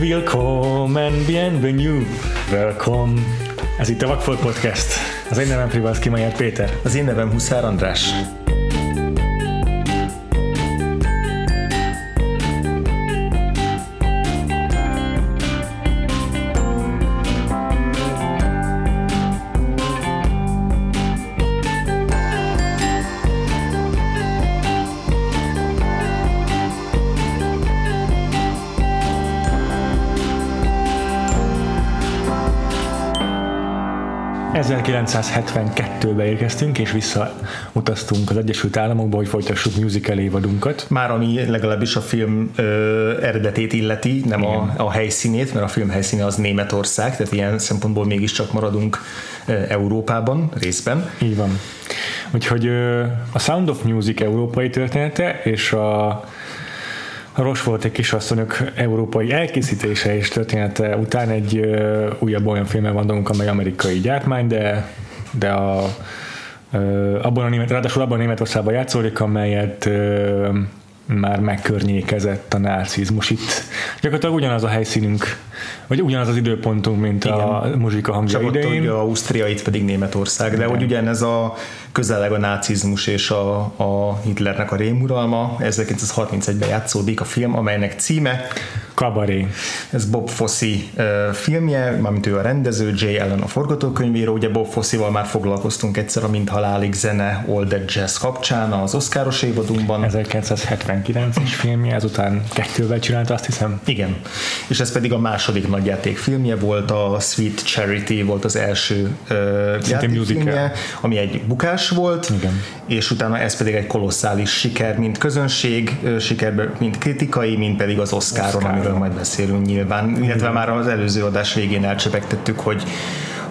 Willkommen, bienvenue, welcome. Ez itt a Vakfolt Podcast. Az én nevem Privalszki Majer Péter. Az én nevem Huszár András. 1972-be érkeztünk, és visszautaztunk az Egyesült Államokba, hogy folytassuk musical évadunkat. Már ami legalábbis a film ö, eredetét illeti, nem a, a helyszínét, mert a film helyszíne az Németország, tehát ilyen szempontból mégiscsak maradunk ö, Európában részben. Így van. Úgyhogy ö, a Sound of Music európai története, és a a Rochefort egy kisasszonyok európai elkészítése és története után egy újabb olyan filmmel van dolgunk, amely amerikai gyártmány, de, de a, abban a német, ráadásul abban a Németországban játszódik, amelyet ö, már megkörnyékezett a nácizmus. Itt gyakorlatilag ugyanaz a helyszínünk, vagy ugyanaz az időpontunk, mint Igen. a muzsika hangja Csak idején. Csak Ausztria, itt pedig Németország, de Igen. hogy ugyanez a közeleg a nácizmus és a, a Hitlernek a rémuralma. 1931-ben játszódik a film, amelynek címe Kabaré. Ez Bob Fosse uh, filmje, mármint ő a rendező, Jay Allen a forgatókönyvíró. Ugye Bob Fosse-val már foglalkoztunk egyszer a Mint halálig zene All That Jazz kapcsán az Oscaros évadunkban. 1979-es filmje, ezután kettővel csinálta, azt hiszem. Igen. És ez pedig a második nagyjáték filmje volt, a Sweet Charity volt az első uh, játékfilmje, ami egy bukás volt, Igen. és utána ez pedig egy kolosszális siker, mint közönség, siker, mint kritikai, mint pedig az Oscaron, Oscar. amiről majd beszélünk nyilván, illetve már az előző adás végén elcsepegtettük, hogy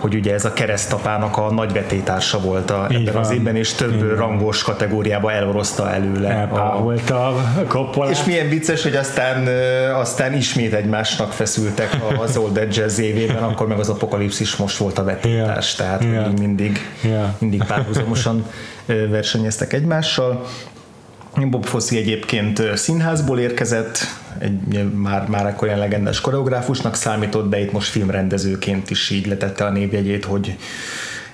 hogy ugye ez a keresztapának a nagyvetétársa volt a, ebben van. az évben, és több Igen. rangos kategóriába elorozta előle. Elpáholta a, a És milyen vicces, hogy aztán, aztán ismét egymásnak feszültek az Old Jazz évében, akkor meg az apokalipszis most volt a vetétárs, yeah. tehát yeah. mindig, yeah. mindig párhuzamosan versenyeztek egymással. Bob Fosse egyébként színházból érkezett, egy, már, már akkor ilyen legendás koreográfusnak számított, de itt most filmrendezőként is így letette a névjegyét, hogy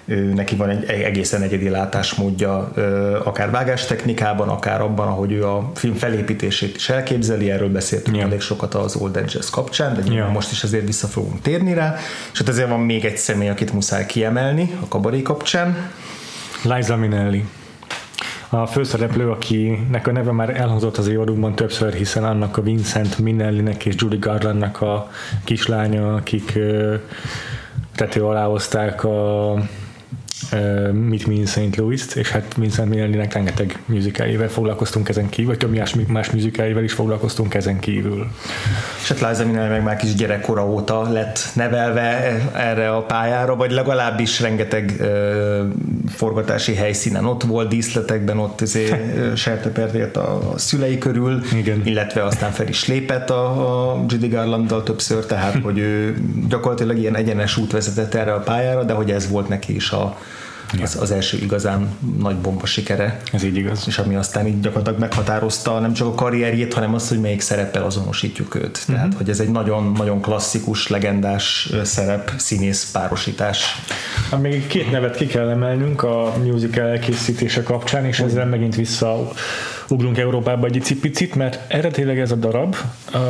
ő, neki van egy egészen egyedi látásmódja, akár vágástechnikában, akár abban, ahogy ő a film felépítését is elképzeli, erről beszéltünk yeah. elég sokat az Old Edges kapcsán, de yeah. most is azért vissza fogunk térni rá, és hát ezért van még egy személy, akit muszáj kiemelni a kabaré kapcsán. Liza Minnelli a főszereplő, akinek a neve már elhangzott az évadunkban többször, hiszen annak a Vincent Minnellinek és Judy Garlandnak a kislánya, akik tető alá hozták a uh, Meet Me in St. Louis-t, és hát Vincent Minnelli-nek rengeteg musicaljével foglalkoztunk ezen kívül, vagy több más, más musicaljével is foglalkoztunk ezen kívül. És hát Liza Minnelli meg már kis gyerekkora óta lett nevelve erre a pályára, vagy legalábbis rengeteg uh, forgatási helyszínen ott volt, díszletekben ott azért sertepert a, a szülei körül, Igen. illetve aztán fel is lépett a, a Judy Garlanddal többször, tehát hogy ő gyakorlatilag ilyen egyenes út vezetett erre a pályára, de hogy ez volt neki is a, az, az első igazán nagy bomba sikere. Ez így igaz. És ami aztán így gyakorlatilag meghatározta nem csak a karrierjét, hanem azt, hogy melyik szereppel azonosítjuk őt. Uh-huh. Tehát, hogy ez egy nagyon-nagyon klasszikus, legendás szerep, színész párosítás. Hát még két nevet ki kell emelnünk a musical elkészítése kapcsán, és ezzel megint vissza ugrunk Európába egy picit, mert eredetileg ez a darab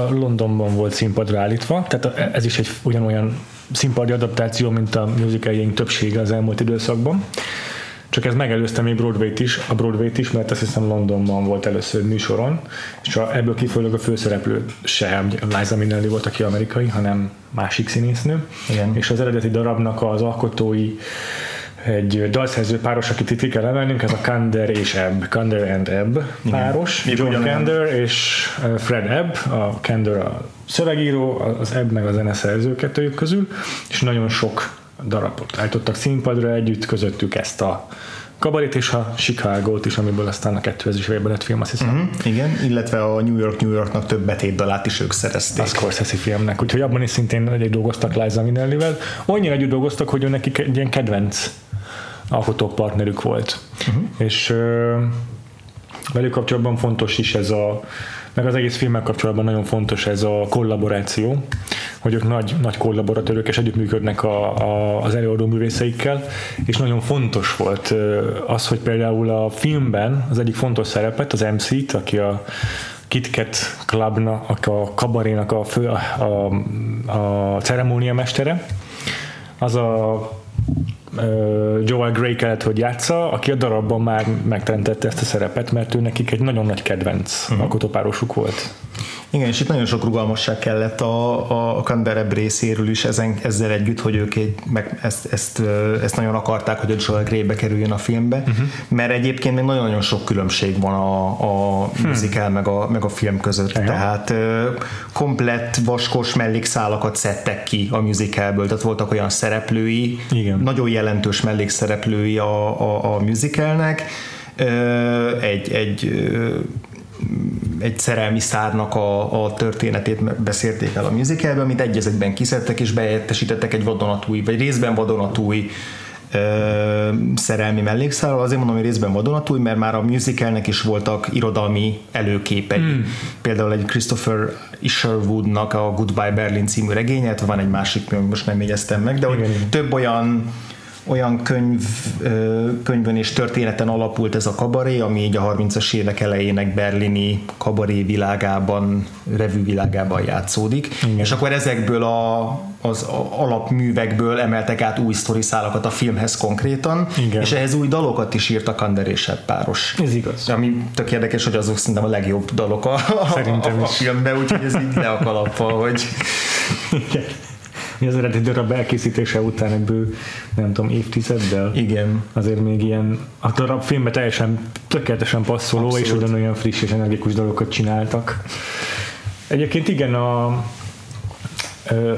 Londonban volt színpadra állítva, tehát ez is egy ugyanolyan színpadi adaptáció, mint a musicaljeink többsége az elmúlt időszakban. Csak ez megelőzte még Broadway-t is, a Broadway-t is, mert azt hiszem Londonban volt először műsoron, és ebből kifolyólag a főszereplő se Liza Minnelli volt, aki amerikai, hanem másik színésznő. Igen. És az eredeti darabnak az alkotói egy dalszerző páros, akit itt kell emelnünk, ez a Kander és Ebb, Kander and Ebb páros, Igen. John Kander és Fred Ebb, a Kander a szövegíró, az Ebb meg a zeneszerző kettőjük közül, és nagyon sok darabot állítottak színpadra együtt, közöttük ezt a Kabarét és a Chicago-t is, amiből aztán a 2000-es években lett film, azt hiszem. Uh-huh, igen, illetve a New York New Yorknak több betétdalát is ők szerezték. A Scorsese filmnek, úgyhogy abban is szintén együtt dolgoztak Liza Minnellivel. Annyira együtt dolgoztak, hogy ő nekik egy ilyen kedvenc alkotópartnerük volt. Uh-huh. És velük kapcsolatban fontos is ez a, meg az egész filmmel kapcsolatban nagyon fontos ez a kollaboráció, hogy ők nagy, nagy kollaboratőrök és együttműködnek a, a, az előadó művészeikkel, és nagyon fontos volt az, hogy például a filmben az egyik fontos szerepet, az MC-t, aki a KitKat Clubnak, a kabarénak a, fő, a, a, a ceremóniamestere, az a Joel Grey kellett, hogy játsza, aki a darabban már megteremtette ezt a szerepet, mert ő nekik egy nagyon nagy kedvenc uh-huh. alkotópárosuk volt. Igen, és itt nagyon sok rugalmasság kellett a, a Canberra részéről is ezen, ezzel együtt, hogy ők egy, meg ezt, ezt, ezt, nagyon akarták, hogy a Joel Grey kerüljön a filmbe, uh-huh. mert egyébként még nagyon-nagyon sok különbség van a, a hmm. musical meg a, meg a film között, uh-huh. tehát komplett vaskos mellékszálakat szedtek ki a musicalből, tehát voltak olyan szereplői, Igen. nagyon jelentős mellékszereplői a, a, a musicalnek, egy, egy egy szerelmi szárnak a, a történetét beszélték el a musicalben, amit egyezetben kiszedtek és bejettesítettek egy vadonatúj, vagy részben vadonatúj ö, szerelmi mellékszálal. Azért mondom, hogy részben vadonatúj, mert már a musicalnek is voltak irodalmi előképei. Mm. Például egy Christopher Isherwoodnak a Goodbye Berlin című regényet, van egy másik, most nem jegyeztem meg, de hogy több olyan olyan könyv, könyvön és történeten alapult ez a kabaré, ami így a 30-as évek elejének berlini kabaré világában, revű világában játszódik. Igen. És akkor ezekből a, az alapművekből emeltek át új sztoriszálakat a filmhez konkrétan, Igen. és ehhez új dalokat is írt a Kander és páros. Ez igaz. Ami tök érdekes, hogy azok szerintem a legjobb dalok a, a, a, a filmben, úgyhogy ez így le a kalappal, hogy Igen az eredeti darab elkészítése után ebből nem tudom, évtizeddel. Igen. Azért még ilyen a darab filmbe teljesen tökéletesen passzoló, Abszolút. és ugyanolyan friss és energikus dolgokat csináltak. Egyébként igen, a,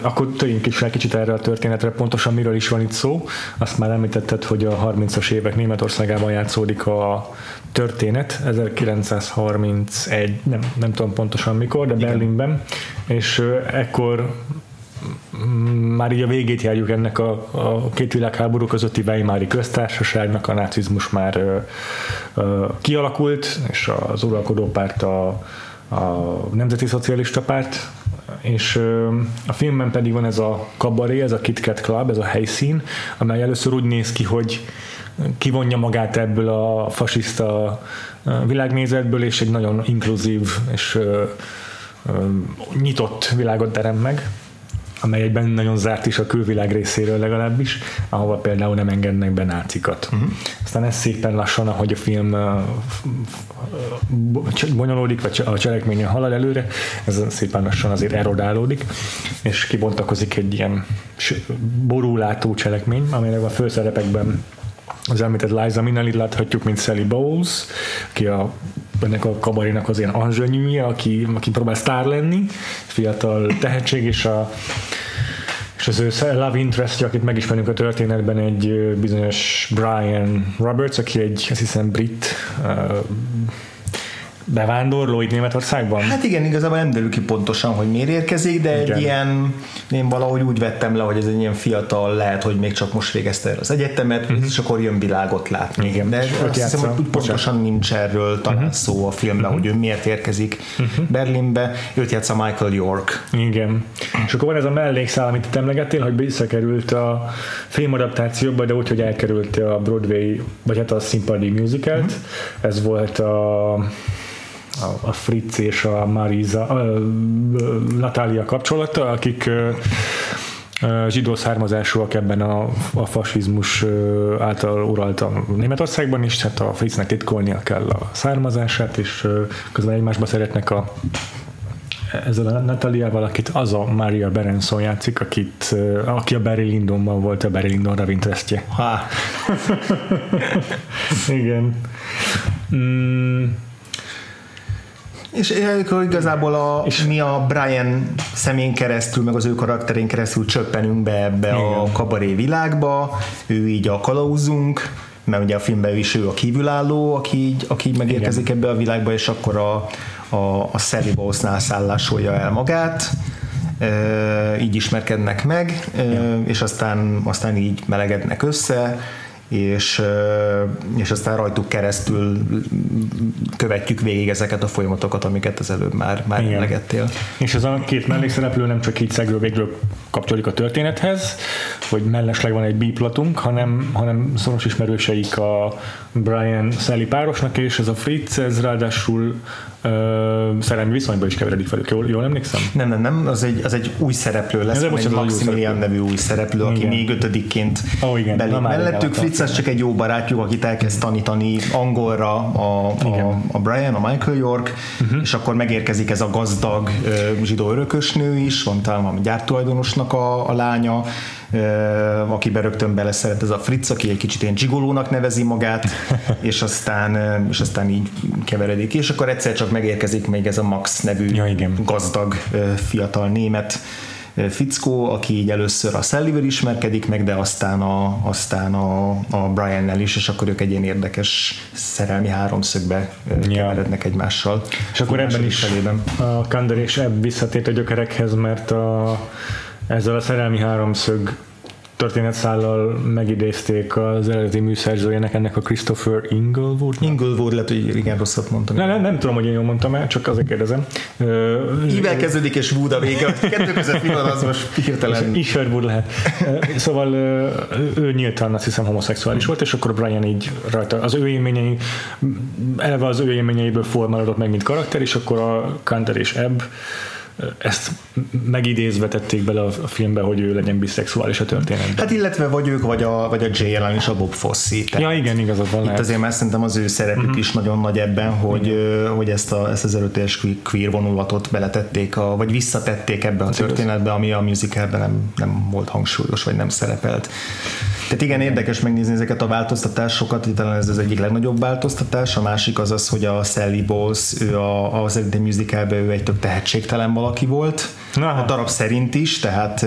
akkor tegyünk is fel kicsit erre a történetre, pontosan miről is van itt szó. Azt már említetted, hogy a 30-as évek Németországában játszódik a történet, 1931, nem, nem tudom pontosan mikor, de Igen. Berlinben, és ekkor már így a végét járjuk ennek a, a két világháború közötti Weimári köztársaságnak, a nácizmus már ö, ö, kialakult, és az uralkodó párt a, a Nemzeti Szocialista Párt, és ö, a filmben pedig van ez a kabaré, ez a KitKat Club, ez a helyszín, amely először úgy néz ki, hogy kivonja magát ebből a fasiszta világnézetből, és egy nagyon inkluzív és ö, ö, nyitott világot terem meg amely egyben nagyon zárt is a külvilág részéről legalábbis, ahova például nem engednek be nácikat. Uh-huh. Aztán ez szépen lassan, ahogy a film bonyolódik, vagy a cselekményen halad előre, ez szépen lassan azért erodálódik, és kibontakozik egy ilyen borúlátó cselekmény, amelynek a főszerepekben az említett Liza Minnelli láthatjuk, mint Sally Bowles, aki a ennek a kabarénak az ilyen anzsönyűje, aki, aki próbál sztár lenni, fiatal tehetség, és a és az ő love interest akit megismerünk a történetben, egy bizonyos Brian Roberts, aki egy, azt hiszem, brit uh, bevándorló itt Németországban? Hát igen, igazából nem derül ki pontosan, hogy miért érkezik, de igen. egy ilyen, én valahogy úgy vettem le, hogy ez egy ilyen fiatal, lehet, hogy még csak most végezte el az egyetemet, uh-huh. és akkor jön világot látni. Igen. De azt hiszem, hogy pontosan nincs erről talán uh-huh. szó a filmben, uh-huh. hogy ő miért érkezik uh-huh. Berlinbe. Őt játsza Michael York. Igen. És akkor van ez a mellékszál, amit itt emlegettél, hogy visszakerült a filmadaptációba, de úgy, hogy elkerült a Broadway, vagy hát a színpadi musicalt. Uh-huh. Ez volt a a, a Fritz és a Marisa, a, Natália kapcsolata, akik zsidó származásúak ebben a, a fasizmus által uralta Németországban is, hát a Fritznek titkolnia kell a származását, és közben egymásba szeretnek a ezzel a Nataliával, akit az a Maria Berenson játszik, akit, aki a Barry Lyndonban volt a Barry Lyndon Ravintrestje. Ha. Igen. Mm. És igazából a, és mi a Brian szemén keresztül, meg az ő karakterén keresztül csöppenünk be ebbe Igen. a kabaré világba, ő így a kalauzunk, mert ugye a filmben is ő a kívülálló, aki így, aki így megérkezik Igen. ebbe a világba, és akkor a, a, a Sally Bowles-nál szállásolja el magát, így ismerkednek meg, Igen. és aztán, aztán így melegednek össze, és, és aztán rajtuk keresztül követjük végig ezeket a folyamatokat, amiket az előbb már, már emlegettél. És ez a két mellékszereplő nem csak így szegről végről kapcsolódik a történethez, hogy mellesleg van egy bíplatunk, hanem, hanem szoros ismerőseik a Brian Sally párosnak, és ez a Fritz, ez ráadásul szerelmi viszonyban is keveredik velük, jól, jól emlékszem? Nem, nem, nem, az egy, az egy új szereplő lesz, ez egy Maximilian nevű új szereplő, aki igen. még ötödikként oh, igen. belép mellettük. Fritz az csak egy jó barátjuk, akit elkezd tanítani angolra a, a, a Brian, a Michael York, uh-huh. és akkor megérkezik ez a gazdag zsidó örökösnő is, van talán a gyártulajdonosnak a, a lánya, akiben rögtön beleszeret ez a Fritz, aki egy kicsit ilyen gigolónak nevezi magát, és aztán, és aztán így keveredik. És akkor egyszer csak megérkezik még ez a Max nevű ja, igen. gazdag fiatal német fickó, aki így először a Szellivel ismerkedik meg, de aztán a, aztán a, a Brian-nel is, és akkor ők egy ilyen érdekes szerelmi háromszögbe ja. keverednek egymással. És akkor ebben is felében. a Kander és Ebb visszatért a gyökerekhez, mert a ezzel a szerelmi háromszög történetszállal megidézték az eredeti műszerzőjének, ennek a Christopher Inglewood. Inglewood, lehet, hogy igen, rosszat mondtam. Nem, nem, nem tudom, hogy én jól mondtam el, csak azért kérdezem. Ível kezdődik, és Wood a vége. Kettő között mi van, az most hirtelen. Isherwood lehet. Szóval ő nyíltan azt hiszem homoszexuális volt, és akkor Brian így rajta, az ő élményei, eleve az ő élményeiből formálódott meg, mint karakter, és akkor a Kanter és Ebb ezt megidézve tették bele a filmbe, hogy ő legyen biszexuális a történetben. Hát illetve vagy ők, vagy a, vagy a Jay Allen és a Bob Fosse. ja igen, igazad van. Itt lehet. azért már szerintem az ő szerepük uh-huh. is nagyon nagy ebben, hogy, uh, hogy ezt, a, ezt az erőteljes queer vonulatot beletették, a, vagy visszatették ebbe a Ez történetbe, ami a musicalben nem, nem volt hangsúlyos, vagy nem szerepelt. Tehát igen, érdekes megnézni ezeket a változtatásokat, talán ez az egyik legnagyobb változtatás, a másik az az, hogy a Sally Bowles, ő a, az eredeti musicalben ő egy tök tehetségtelen valaki volt, Na hát. a darab szerint is, tehát,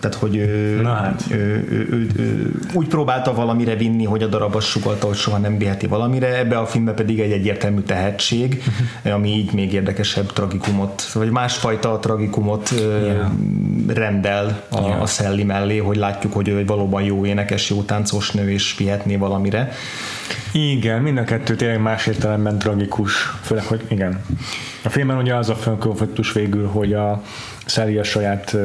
tehát hogy ő, Na hát. ő, ő, ő, ő, úgy próbálta valamire vinni, hogy a darab azt sugalta, hogy soha nem viheti valamire, ebbe a filmbe pedig egy egyértelmű tehetség, ami így még érdekesebb tragikumot, vagy másfajta tragikumot yeah. rendel a, yeah. a Sally mellé, hogy látjuk, hogy ő egy valóban jó énekes, jó táncos nő, és vihetné valamire. Igen, mind a kettő tényleg más értelemben tragikus, főleg, hogy igen. A filmben ugye az a konfliktus végül, hogy a Sally a saját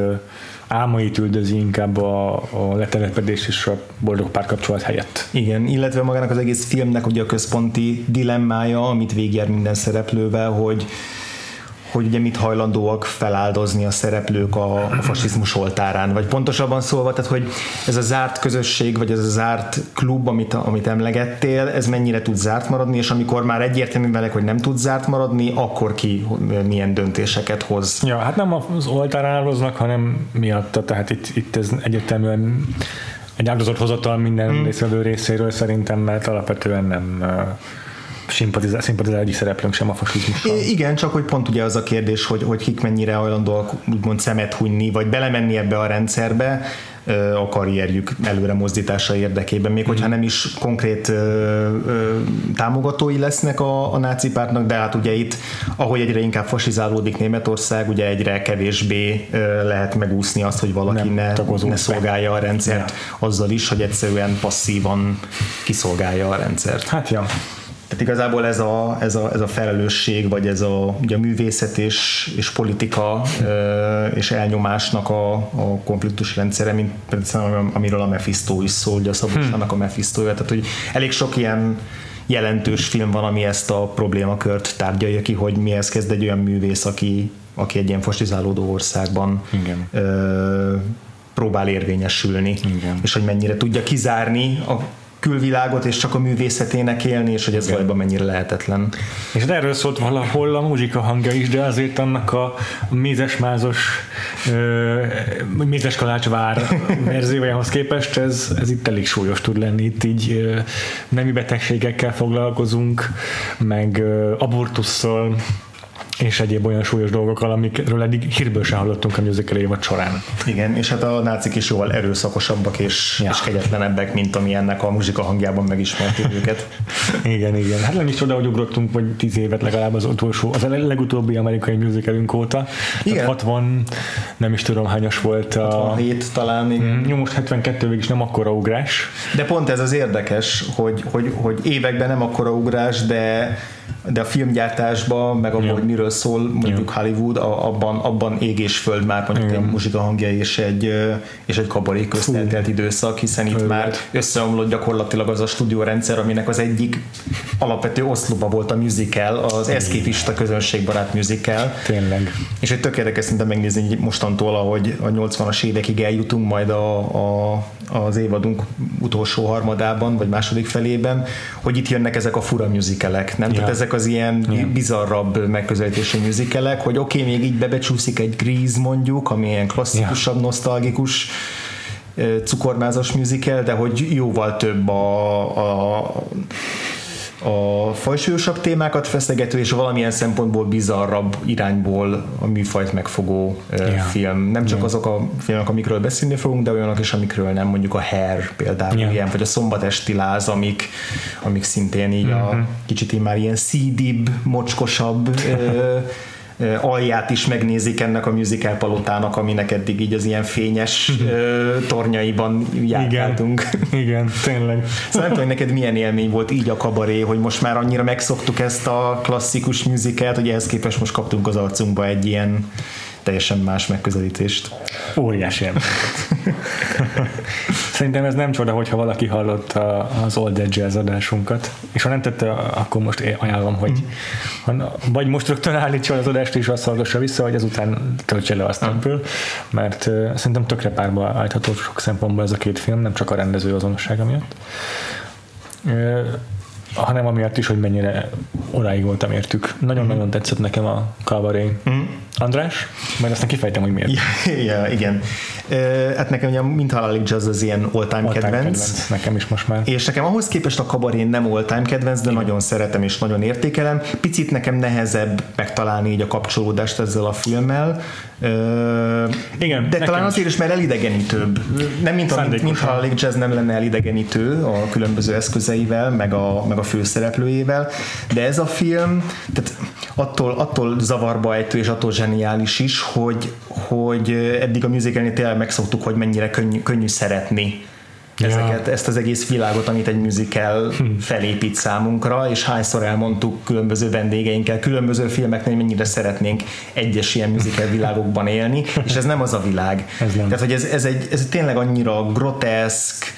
álmait üldözi inkább a, a letelepedés és a boldog párkapcsolat helyett. Igen, illetve magának az egész filmnek ugye a központi dilemmája, amit végjár minden szereplővel, hogy hogy ugye mit hajlandóak feláldozni a szereplők a, a fasizmus oltárán, vagy pontosabban szólva, tehát hogy ez a zárt közösség, vagy ez a zárt klub, amit, amit emlegettél, ez mennyire tud zárt maradni, és amikor már egyértelmű velek, hogy nem tud zárt maradni, akkor ki milyen döntéseket hoz. Ja, hát nem az oltárán áldoznak, hanem miatta, tehát itt, itt ez egyértelműen egy áldozathozatal minden hmm. részvevő részéről szerintem, mert alapvetően nem szimpatizál, szimpatizál egyik szereplőnk sem a fasizmussal. Igen, csak hogy pont ugye az a kérdés, hogy, hogy kik mennyire hajlandóak úgymond szemet hunyni, vagy belemenni ebbe a rendszerbe, a karrierjük előre mozdítása érdekében, még hogyha nem is konkrét ö, ö, támogatói lesznek a, a náci pártnak, de hát ugye itt, ahogy egyre inkább fasizálódik Németország, ugye egyre kevésbé ö, lehet megúszni azt, hogy valaki ne, ne szolgálja a rendszert ja. azzal is, hogy egyszerűen passzívan kiszolgálja a rendszert. Hát ja. Tehát igazából ez a, ez a, ez a felelősség, vagy ez a, ugye a művészet és, és politika és elnyomásnak a, a konfliktus rendszere, mint például amiről a Mephisto is szól, ugye a Szabolcsnak a Mephistója, tehát hogy elég sok ilyen jelentős film van, ami ezt a problémakört tárgyalja ki, hogy mihez kezd egy olyan művész, aki, aki egy ilyen fastizálódó országban Igen. Ö, próbál érvényesülni, Igen. és hogy mennyire tudja kizárni a külvilágot és csak a művészetének élni, és hogy ez Igen. valójában mennyire lehetetlen. És erről szólt valahol a muzsika hangja is, de azért annak a mézesmázos mézeskalács vár verziójához képest ez, ez itt elég súlyos tud lenni. Itt így nemi betegségekkel foglalkozunk, meg abortusszal, és egyéb olyan súlyos dolgokkal, amikről eddig hírből sem hallottunk a musical évad során. Igen, és hát a nácik is jóval erőszakosabbak és, ja. és kegyetlenebbek, mint ami ennek a muzsika hangjában megismertük őket. igen, igen. Hát nem is csoda, hogy ugrottunk, vagy tíz évet legalább az utolsó, az a legutóbbi amerikai musicalünk óta. Igen. 60, nem is tudom hányas volt a... 67 talán. Igen. Mm, jó, most 72 végig is nem akkora ugrás. De pont ez az érdekes, hogy, hogy, hogy években nem akkora ugrás, de de a filmgyártásban, meg abban, ja. hogy miről szól mondjuk ja. Hollywood, abban, abban ég és föld már mondjuk Igen. egy muzsika hangja és egy, és egy kabaré közt eltelt időszak, hiszen itt Főleg. már összeomlott gyakorlatilag az a stúdiórendszer, aminek az egyik alapvető oszlopa volt a musical, az eszképista közönségbarát musical. Tényleg. És egy tök érdekes szinte megnézni mostantól, ahogy a 80-as évekig eljutunk majd a, a, az évadunk utolsó harmadában, vagy második felében, hogy itt jönnek ezek a fura musicalek, nem? Ja. Tehát ezek az ilyen ja. bizarrabb megközelítési musicalek, hogy oké, okay, még így bebecsúszik egy Grease mondjuk, ami ilyen klasszikusabb, ja. nosztalgikus cukormázas musical, de hogy jóval több a, a a fajsúlyosabb témákat feszegető és valamilyen szempontból bizarrabb irányból a műfajt megfogó yeah. film. Nem csak yeah. azok a filmek, amikről beszélni fogunk, de olyanok is, amikről nem, mondjuk a Hair például yeah. ilyen, vagy a Szombatesti Láz, amik, amik szintén így mm-hmm. a mhm. kicsit így már ilyen szídibb, mocskosabb alját is megnézik ennek a musical palotának, aminek eddig így az ilyen fényes tornyaiban járkáltunk. Igen, igen tényleg. Szóval nem tudom, neked milyen élmény volt így a kabaré, hogy most már annyira megszoktuk ezt a klasszikus musicalt, hogy ehhez képest most kaptunk az arcunkba egy ilyen teljesen más megközelítést. Óriási Szerintem ez nem csoda, hogyha valaki hallott az Old Edge Jazz adásunkat, és ha nem tette, akkor most ajánlom, hogy mm. vagy most rögtön állítsa az adást, és azt hallgassa vissza, vagy ezután töltse le azt ebből, mert szerintem tökre párba állítható sok szempontból ez a két film, nem csak a rendező azonossága miatt. Hanem amiatt is, hogy mennyire oráig voltam értük. Nagyon-nagyon mm. tetszett nekem a Calvary. Mm. András? Majd aztán kifejtem, hogy miért. Ja, ja igen. Uh, hát nekem ugye mint halálig jazz az ilyen all-time, all-time kedvenc. kedvenc. Nekem is most már. És nekem ahhoz képest a kabaré nem all-time kedvenc, de igen. nagyon szeretem és nagyon értékelem. Picit nekem nehezebb megtalálni így a kapcsolódást ezzel a filmmel. Igen, de talán azért is, mert elidegenítőbb. Nem mint, a, mint, mint ha a Jazz nem lenne elidegenítő a különböző eszközeivel, meg a, meg a főszereplőjével, de ez a film, tehát attól, attól zavarba ejtő és attól zseniális is, hogy, hogy eddig a musicalnél tényleg megszoktuk, hogy mennyire könnyű, könnyű szeretni ezeket, ja. ezt az egész világot, amit egy musical hm. felépít számunkra, és hányszor elmondtuk különböző vendégeinkkel, különböző filmeknél mennyire szeretnénk egyes ilyen musical világokban élni, és ez nem az a világ. Ez nem. Tehát, hogy ez, ez, egy, ez tényleg annyira groteszk,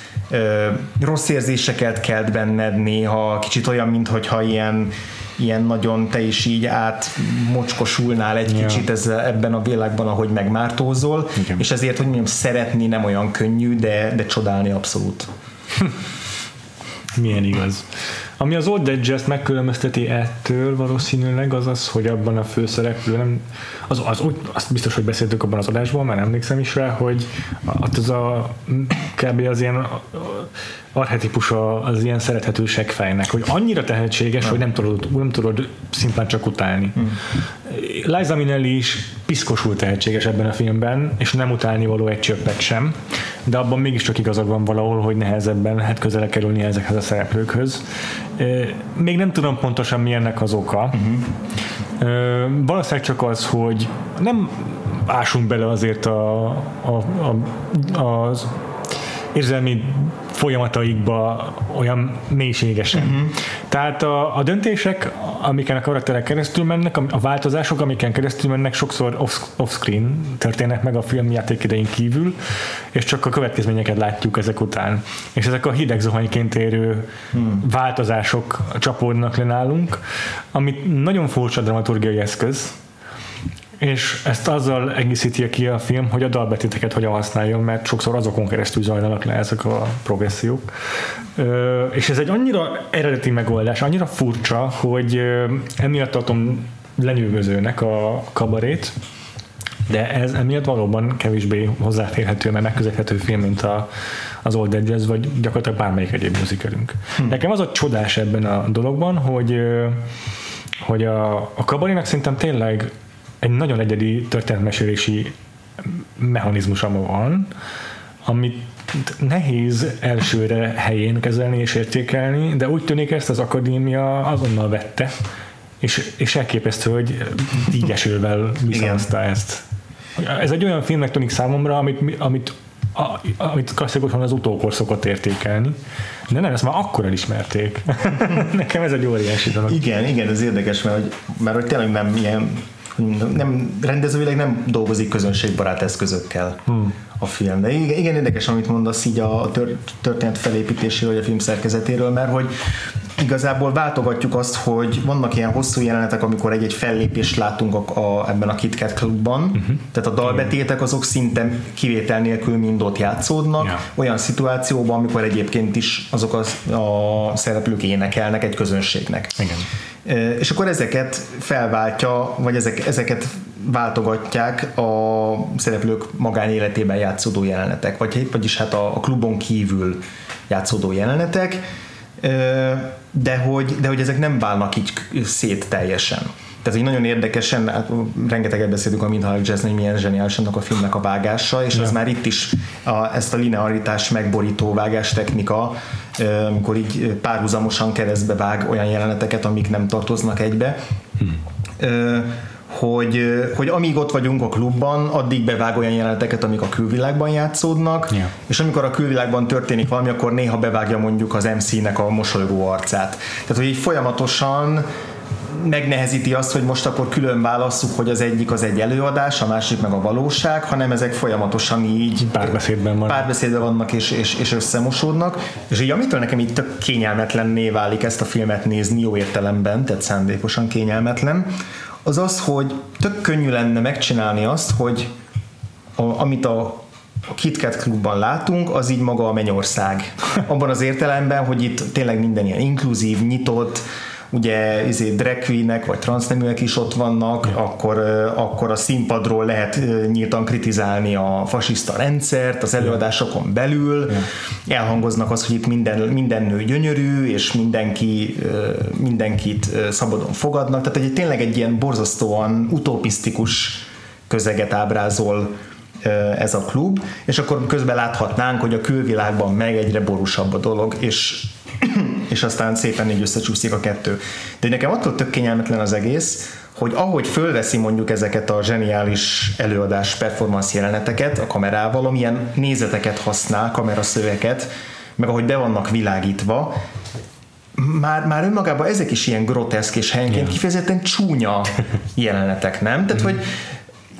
rossz érzéseket kelt benned néha, kicsit olyan, mintha ilyen ilyen nagyon te is így átmocskosulnál egy ja. kicsit ezzel, ebben a világban, ahogy megmártózol, Igen. és ezért, hogy mondjam, szeretni nem olyan könnyű, de, de csodálni abszolút. Milyen igaz. Ami az Old Edge ezt megkülönbözteti ettől valószínűleg az az, hogy abban a főszereplő nem, az, az, úgy, azt biztos, hogy beszéltük abban az adásban, mert emlékszem is rá, hogy az a kb. az ilyen archetipusa az ilyen szerethető segfejnek, hogy annyira tehetséges, nem. hogy nem tudod, nem tudod szimplán csak utálni. Hmm. Liza Minnelli is piszkosul tehetséges ebben a filmben, és nem utálni való egy csöppet sem, de abban mégiscsak igazad van valahol, hogy nehezebben lehet közele kerülni ezekhez a szereplőkhöz. Még nem tudom pontosan mi ennek az oka. Uh-huh. Valószínűleg csak az, hogy nem ásunk bele azért a, a, a, az érzelmi folyamataikba olyan mélységesen. Uh-huh. Tehát a, a döntések, amiken a karakterek keresztül mennek, a változások, amiken keresztül mennek, sokszor off, off-screen történnek meg a filmjáték idején kívül, és csak a következményeket látjuk ezek után. És ezek a hideg zuhanyként érő hmm. változások csapódnak le nálunk, amit nagyon furcsa dramaturgiai eszköz, és ezt azzal egészíti ki a film, hogy a dalbetéteket hogyan használjon, mert sokszor azokon keresztül zajlanak le ezek a progressziók. És ez egy annyira eredeti megoldás, annyira furcsa, hogy emiatt tartom lenyűgözőnek a kabarét, de ez emiatt valóban kevésbé hozzáférhető, mert megközelíthető film, mint a, az Old Edges, vagy gyakorlatilag bármelyik egyéb musicalünk. Hm. Nekem az a csodás ebben a dologban, hogy hogy a, a kabarénak szerintem tényleg egy nagyon egyedi történetmesélési mechanizmusa van, amit nehéz elsőre helyén kezelni és értékelni, de úgy tűnik ezt az akadémia azonnal vette, és, és elképesztő, hogy így esővel viszonozta ezt. Ez egy olyan filmnek tűnik számomra, amit, amit a, amit klasszikusan az utókor szokott értékelni. De nem, ezt már akkor elismerték. Nekem ez egy óriási dolog. Igen, igen, ez érdekes, mert hogy, mert hogy tényleg nem ilyen nem, rendezőileg nem dolgozik közönségbarát eszközökkel hmm. A film. De igen, igen, érdekes, amit mondasz így a történet felépítéséről, vagy a film szerkezetéről, mert hogy igazából váltogatjuk azt, hogy vannak ilyen hosszú jelenetek, amikor egy-egy fellépést látunk a, a, ebben a KitKat klubban, uh-huh. tehát a dalbetétek azok szinte kivétel nélkül mind ott játszódnak, yeah. olyan szituációban, amikor egyébként is azok a, a szereplők énekelnek egy közönségnek. Igen. És akkor ezeket felváltja, vagy ezek, ezeket váltogatják a szereplők magánéletében játszódó jelenetek, vagy, vagyis hát a, a klubon kívül játszódó jelenetek, de hogy, de hogy ezek nem válnak így szét teljesen. Tehát így nagyon érdekesen, hát rengeteget beszélünk a Mindhalk Jazz, hogy milyen zseniális annak a filmnek a vágása, és az már itt is a, ezt a linearitás megborító vágás technika, amikor így párhuzamosan keresztbe vág olyan jeleneteket, amik nem tartoznak egybe. Hmm hogy, hogy amíg ott vagyunk a klubban, addig bevág olyan jeleneteket, amik a külvilágban játszódnak, yeah. és amikor a külvilágban történik valami, akkor néha bevágja mondjuk az MC-nek a mosolygó arcát. Tehát, hogy így folyamatosan megnehezíti azt, hogy most akkor külön válasszuk, hogy az egyik az egy előadás, a másik meg a valóság, hanem ezek folyamatosan így párbeszédben, van. párbeszédben vannak és, és, és összemosódnak. És így amitől nekem így tök kényelmetlenné válik ezt a filmet nézni jó értelemben, tehát szándékosan kényelmetlen, az az, hogy tök könnyű lenne megcsinálni azt, hogy a, amit a a KitKat klubban látunk, az így maga a mennyország. Abban az értelemben, hogy itt tényleg minden ilyen inkluzív, nyitott, ugye izé, drag queenek vagy transzneműek is ott vannak, ja. akkor, akkor a színpadról lehet nyíltan kritizálni a fasiszta rendszert az előadásokon belül, ja. elhangoznak az, hogy itt minden, minden nő gyönyörű, és mindenki, mindenkit szabadon fogadnak, tehát egy, tényleg egy ilyen borzasztóan utopisztikus közeget ábrázol ez a klub, és akkor közben láthatnánk, hogy a külvilágban meg egyre borúsabb a dolog, és és aztán szépen így összecsúszik a kettő. De nekem attól tök kényelmetlen az egész, hogy ahogy fölveszi mondjuk ezeket a zseniális előadás performance jeleneteket a kamerával, amilyen nézeteket használ, kameraszöveket, meg ahogy be vannak világítva, már, már önmagában ezek is ilyen groteszk és helyenként yeah. kifejezetten csúnya jelenetek, nem? Tehát, hogy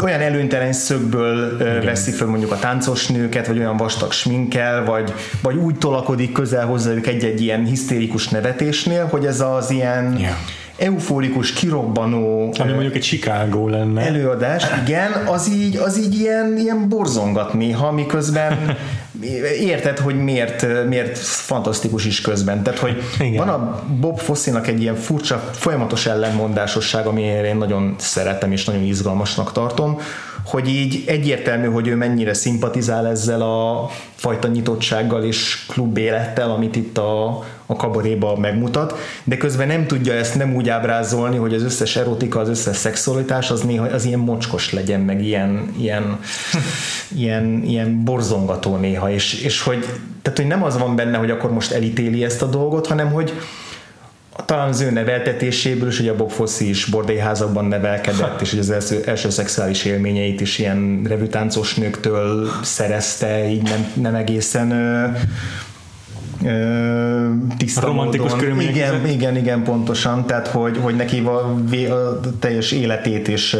olyan előnytelen szögből Igen. veszi föl mondjuk a táncos nőket, vagy olyan vastag sminkel, vagy, vagy úgy tolakodik közel hozzájuk egy-egy ilyen hisztérikus nevetésnél, hogy ez az ilyen yeah euforikus, kirobbanó ami mondjuk egy Chicago lenne előadás, igen, az így, az így ilyen, ilyen borzongat néha, miközben érted, hogy miért, miért fantasztikus is közben. Tehát, hogy igen. van a Bob Fosse-nak egy ilyen furcsa, folyamatos ellenmondásosság, ami én nagyon szeretem és nagyon izgalmasnak tartom, hogy így egyértelmű, hogy ő mennyire szimpatizál ezzel a fajta nyitottsággal és klub élettel, amit itt a, a kabaréba megmutat, de közben nem tudja ezt nem úgy ábrázolni, hogy az összes erotika, az összes szexualitás az néha az ilyen mocskos legyen, meg ilyen, ilyen, ilyen, ilyen borzongató néha, és, és hogy, tehát, hogy nem az van benne, hogy akkor most elítéli ezt a dolgot, hanem hogy, talán az ő neveltetéséből is, hogy a Bob Fosse is bordélyházakban nevelkedett, és hogy az első, első szexuális élményeit is ilyen revütáncos nőktől szerezte, így nem, nem egészen ö, ö, tiszta Romantikus módon. Igen, igen, igen, pontosan, tehát hogy, hogy neki a, a teljes életét és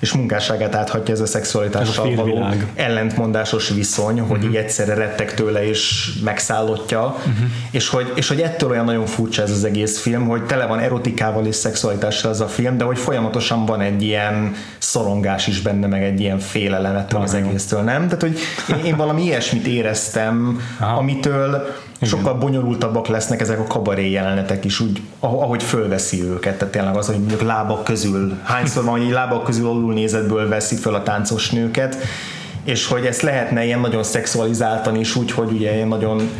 és munkásságát áthatja ez a szexualitással ez a való ellentmondásos viszony, hogy uh-huh. így egyszerre rettek tőle és megszállottja, uh-huh. és, hogy, és hogy ettől olyan nagyon furcsa ez az egész film, hogy tele van erotikával és szexualitással ez a film, de hogy folyamatosan van egy ilyen szorongás is benne, meg egy ilyen félelem ettől az egésztől, nem? Tehát, hogy én, én valami ilyesmit éreztem, Aha. amitől igen. sokkal bonyolultabbak lesznek ezek a kabaré jelenetek is, úgy, ahogy fölveszi őket, tehát tényleg az, hogy mondjuk lábak közül, hányszor van, hogy lábak közül alul nézetből veszi föl a táncos nőket, és hogy ezt lehetne ilyen nagyon szexualizáltan is úgy, hogy ugye ilyen nagyon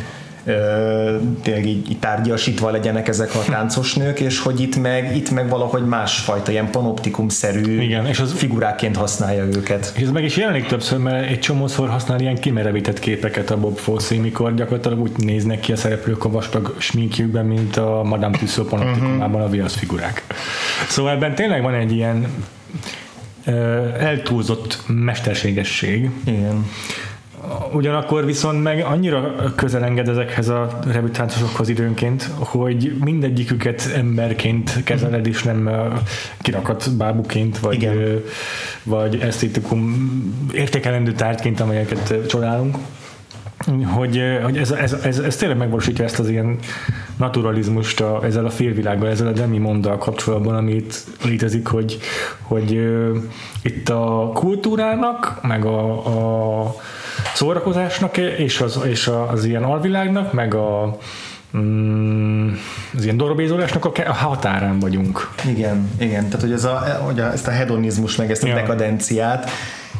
tényleg így, így tárgyasítva legyenek ezek a táncos nők, és hogy itt meg, itt meg valahogy másfajta ilyen panoptikum-szerű Igen, és az, figuráként használja őket. És ez meg is jelenik többször, mert egy csomószor használ ilyen kimerevített képeket a Bob Fosse, mikor gyakorlatilag úgy néznek ki a szereplők a vastag sminkjükben, mint a Madame Tussauds panoptikumában a viasz figurák. Szóval ebben tényleg van egy ilyen eltúlzott mesterségesség. Igen. Ugyanakkor viszont meg annyira közel enged ezekhez a revütáncosokhoz időnként, hogy mindegyiküket emberként kezeled, és nem kirakat bábuként, vagy, Igen. vagy esztétikum értékelendő tárgyként, amelyeket csodálunk hogy, hogy ez, ez, ez, ez tényleg megvalósítja ezt az ilyen naturalizmust a, ezzel a félvilággal, ezzel a demi monddal kapcsolatban, amit létezik, hogy, hogy itt a kultúrának, meg a, a szórakozásnak, és az, és az ilyen alvilágnak, meg a mm, az ilyen dorobézolásnak a határán vagyunk. Igen, igen. Tehát, hogy, ez a, hogy a, ezt a hedonizmus, meg ezt a ja. dekadenciát,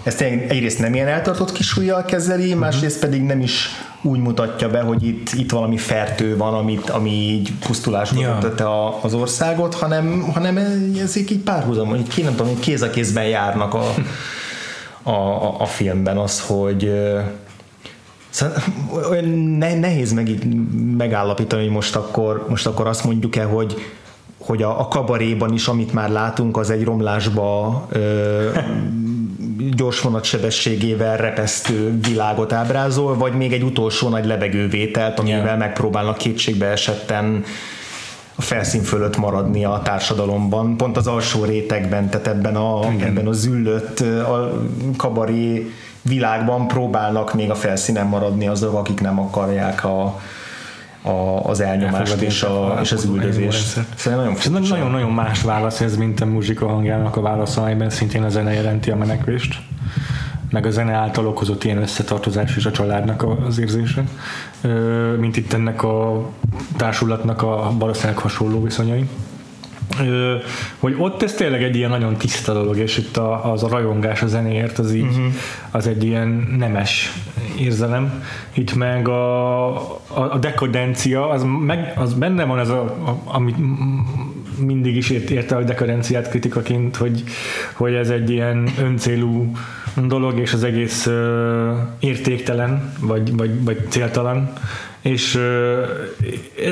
ezt egyrészt nem ilyen eltartott kisújjal kezeli, uh-huh. másrészt pedig nem is úgy mutatja be, hogy itt, itt valami fertő van, amit, ami így pusztulásba ja. az országot, hanem, hanem ezek így párhuzamon, így, nem tudom, kéz a kézben járnak a, a, a, a filmben az, hogy Szóval olyan nehéz meg, megállapítani, hogy most akkor, most akkor azt mondjuk-e, hogy, hogy a, a kabaréban is, amit már látunk, az egy romlásba ö, gyorsvonat sebességével repesztő világot ábrázol, vagy még egy utolsó nagy levegővételt, amivel yeah. megpróbálnak kétségbe esetten a felszín fölött maradni a társadalomban, pont az alsó rétegben, tehát ebben a, ebben a züllött a kabaré világban próbálnak még a felszínen maradni azok, akik nem akarják a, a, az elnyomást és, a, és az üldözést. Szóval nagyon-nagyon más válasz ez, mint a muzsika hangjának a válasz, amelyben szintén a zene jelenti a menekvést meg a zene által okozott ilyen összetartozás és a családnak az érzése, mint itt ennek a társulatnak a valószínűleg hasonló viszonyai hogy ott ez tényleg egy ilyen nagyon tiszta dolog, és itt a, az a rajongás a zenéért az így, uh-huh. az egy ilyen nemes érzelem. Itt meg a, a, a dekadencia, az, meg, az benne van ez a, a amit mindig is érte a dekadenciát kritikaként, hogy, hogy ez egy ilyen öncélú dolog, és az egész uh, értéktelen, vagy, vagy, vagy céltalan, és,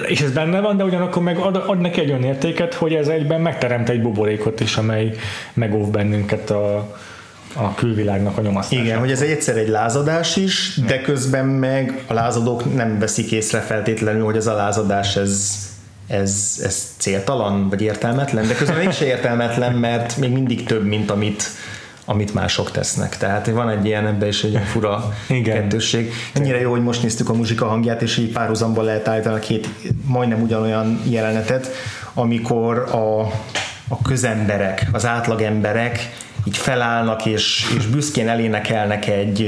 és ez benne van, de ugyanakkor meg ad, ad neki egy olyan értéket, hogy ez egyben megteremt egy buborékot is, amely megóv bennünket a, a külvilágnak a nyomasztása. Igen, hogy ez egyszer egy lázadás is, de közben meg a lázadók nem veszik észre feltétlenül, hogy ez a lázadás ez, ez, ez céltalan, vagy értelmetlen, de közben mégse értelmetlen, mert még mindig több, mint amit amit mások tesznek. Tehát van egy ilyen ebbe is egy ilyen fura Igen. kettősség. Ennyire jó, hogy most néztük a muzsika hangját, és így párhuzamban lehet állítani a két majdnem ugyanolyan jelenetet, amikor a, a közemberek, az átlagemberek így felállnak, és, és büszkén elénekelnek egy,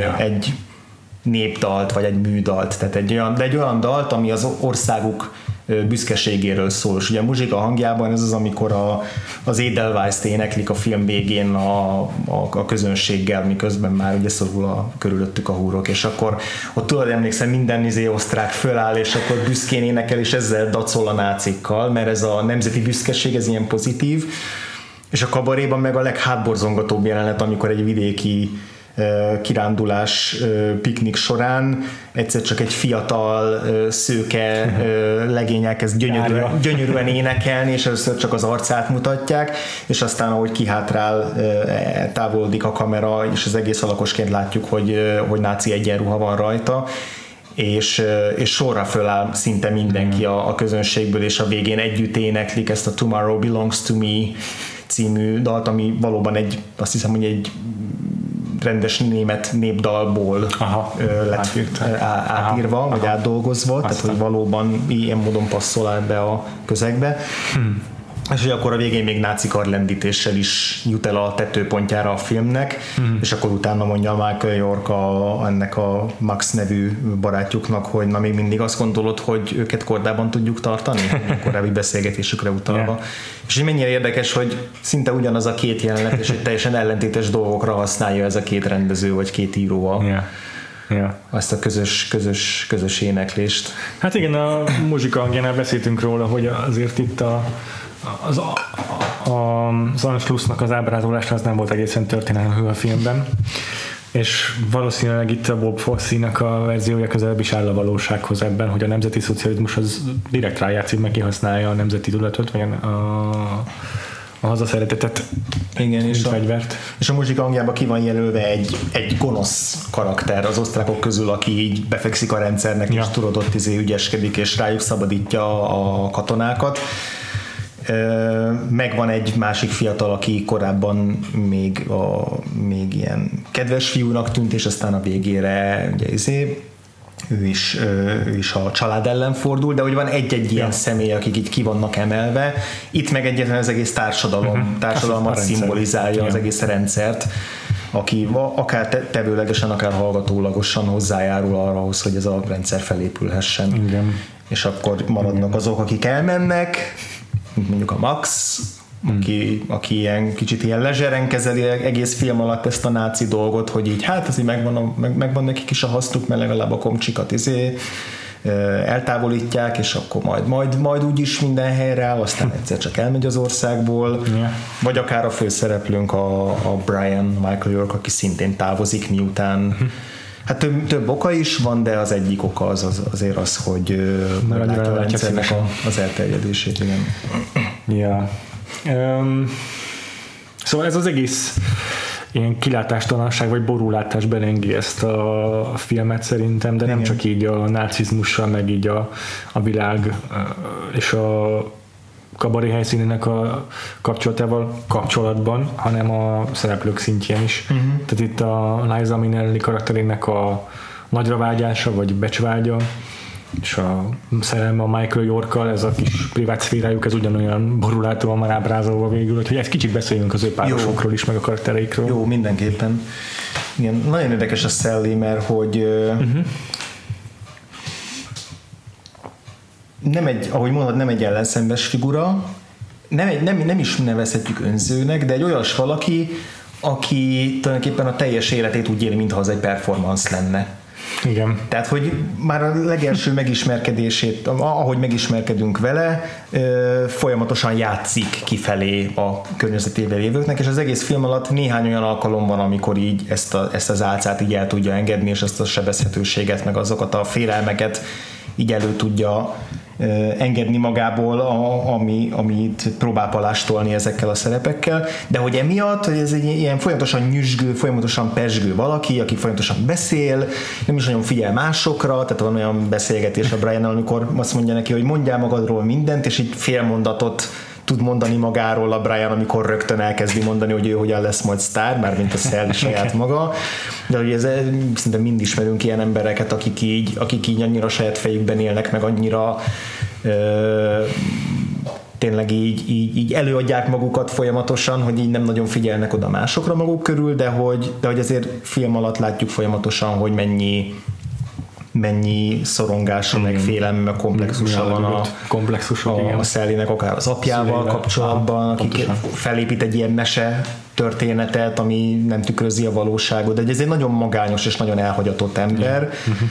ja. egy népdalt, vagy egy műdalt, tehát egy olyan, de egy olyan dalt, ami az országuk büszkeségéről szól. És ugye a muzsika hangjában ez az, amikor a, az Edelweiss-t éneklik a film végén a, a, a közönséggel, miközben már ugye szorul a, körülöttük a húrok, és akkor ott tudod, emlékszem, minden izé osztrák föláll, és akkor büszkén énekel, és ezzel dacol a nácikkal, mert ez a nemzeti büszkeség, ez ilyen pozitív, és a kabaréban meg a leghátborzongatóbb jelenet, amikor egy vidéki kirándulás piknik során. Egyszer csak egy fiatal szőke legény elkezd gyönyörűen, gyönyörűen énekelni, és először csak az arcát mutatják, és aztán ahogy kihátrál, távolodik a kamera, és az egész alakosként látjuk, hogy, hogy náci egyenruha van rajta, és, és sorra föláll szinte mindenki a, a közönségből, és a végén együtt éneklik ezt a Tomorrow Belongs to Me című dalt, ami valóban egy, azt hiszem, hogy egy rendes német népdalból Aha, lett átírva, Aha, vagy átdolgozva, Aztán. tehát hogy valóban ilyen módon passzol be a közegbe. Hmm és hogy akkor a végén még náci karlendítéssel is jut el a tetőpontjára a filmnek, mm. és akkor utána mondja Michael York a, ennek a Max nevű barátjuknak, hogy na még mindig azt gondolod, hogy őket kordában tudjuk tartani, a korábbi beszélgetésükre utalva. Yeah. És hogy mennyire érdekes, hogy szinte ugyanaz a két jelenet, és egy teljesen ellentétes dolgokra használja ez a két rendező, vagy két író a, yeah ja. azt a közös, közös, közös éneklést. Hát igen, a muzsika hangjánál beszéltünk róla, hogy azért itt a, az, a, a, az Anschlussnak az ábrázolása az nem volt egészen történelmű a filmben és valószínűleg itt a Bob fosse a verziója közelebb is áll a valósághoz ebben, hogy a nemzeti szocializmus az direkt rájátszik, meg kihasználja a nemzeti tudatot, vagy a, a hazaszeretetet, Igen, és fegyvert. A, és a muzsika hangjába ki van jelölve egy, egy gonosz karakter az osztrákok közül, aki így befekszik a rendszernek, ja. és tudod ott izé ügyeskedik, és rájuk szabadítja a katonákat Megvan egy másik fiatal, aki korábban még, a, még ilyen kedves fiúnak tűnt, és aztán a végére ugye izé, ő is, ő is a család ellen fordul, de hogy van egy-egy ilyen ja. személy, akik itt ki vannak emelve, itt meg egyetlen az egész társadalom, uh-huh. társadalmat szimbolizálja ja. az egész rendszert, aki akár tevőlegesen, akár hallgatólagosan hozzájárul arra, hogy ez a rendszer felépülhessen. Igen. És akkor maradnak Igen. azok, akik elmennek, mint mondjuk a Max, hmm. aki, aki ilyen kicsit ilyen lezseren kezeli egész film alatt ezt a náci dolgot, hogy így hát azért megvan, a, meg, megvan nekik is a hasztuk, mert legalább a komcsikat izé, eltávolítják, és akkor majd, majd, majd úgyis minden helyre áll, aztán egyszer csak elmegy az országból, yeah. vagy akár a főszereplőnk a, a Brian Michael York, aki szintén távozik, miután hm. Hát több, több oka is van, de az egyik oka az, az azért az, hogy látja a rendszernek a, az elterjedését. Igen. Ja. Um, szóval ez az egész ilyen kilátástalanság vagy borulátás belengi ezt a filmet szerintem, de nem Igen. csak így a nácizmussal, meg így a, a világ és a kabari helyszínének a kapcsolatával kapcsolatban, hanem a szereplők szintjén is. Uh-huh. Tehát itt a Liza Minnelli karakterének a nagyra vágyása, vagy becsvágya, és a szerelme a Michael Yorkkal, ez a kis privát szférájuk, ez ugyanolyan borulátóan már ábrázolva végül, hogy egy kicsit beszéljünk az ő párosokról is, meg a karaktereikről. Jó, mindenképpen. Igen, nagyon érdekes a Sally, mert hogy uh-huh nem egy, ahogy mondod, nem egy ellenszembes figura, nem, egy, nem, nem is nevezhetjük önzőnek, de egy olyas valaki, aki tulajdonképpen a teljes életét úgy éli, mintha az egy performance lenne. Igen. Tehát, hogy már a legelső megismerkedését, ahogy megismerkedünk vele, folyamatosan játszik kifelé a környezetével lévőknek, és az egész film alatt néhány olyan alkalom van, amikor így ezt, a, ezt az álcát így el tudja engedni, és ezt a sebezhetőséget, meg azokat a félelmeket így elő tudja engedni magából, a, ami, amit próbál palástolni ezekkel a szerepekkel, de hogy emiatt, hogy ez egy ilyen folyamatosan nyüzsgő, folyamatosan pesgő valaki, aki folyamatosan beszél, nem is nagyon figyel másokra, tehát van olyan beszélgetés a Brian, amikor azt mondja neki, hogy mondjál magadról mindent, és így fél mondatot tud mondani magáról a Brian, amikor rögtön elkezdi mondani, hogy ő hogyan lesz majd sztár, már mint a Szel saját maga. De hogy ez, szerintem mind ismerünk ilyen embereket, akik így, akik így annyira saját fejükben élnek, meg annyira ö, tényleg így, így, így előadják magukat folyamatosan, hogy így nem nagyon figyelnek oda másokra maguk körül, de hogy, de hogy azért film alatt látjuk folyamatosan, hogy mennyi mennyi szorongása, meg félelme, meg komplexusa van a, komplexusa, a, a Szellinek, akár az apjával Szélével. kapcsolatban, aki felépít egy ilyen mese történetet, ami nem tükrözi a valóságot, de ez egy nagyon magányos és nagyon elhagyatott ember, uh-huh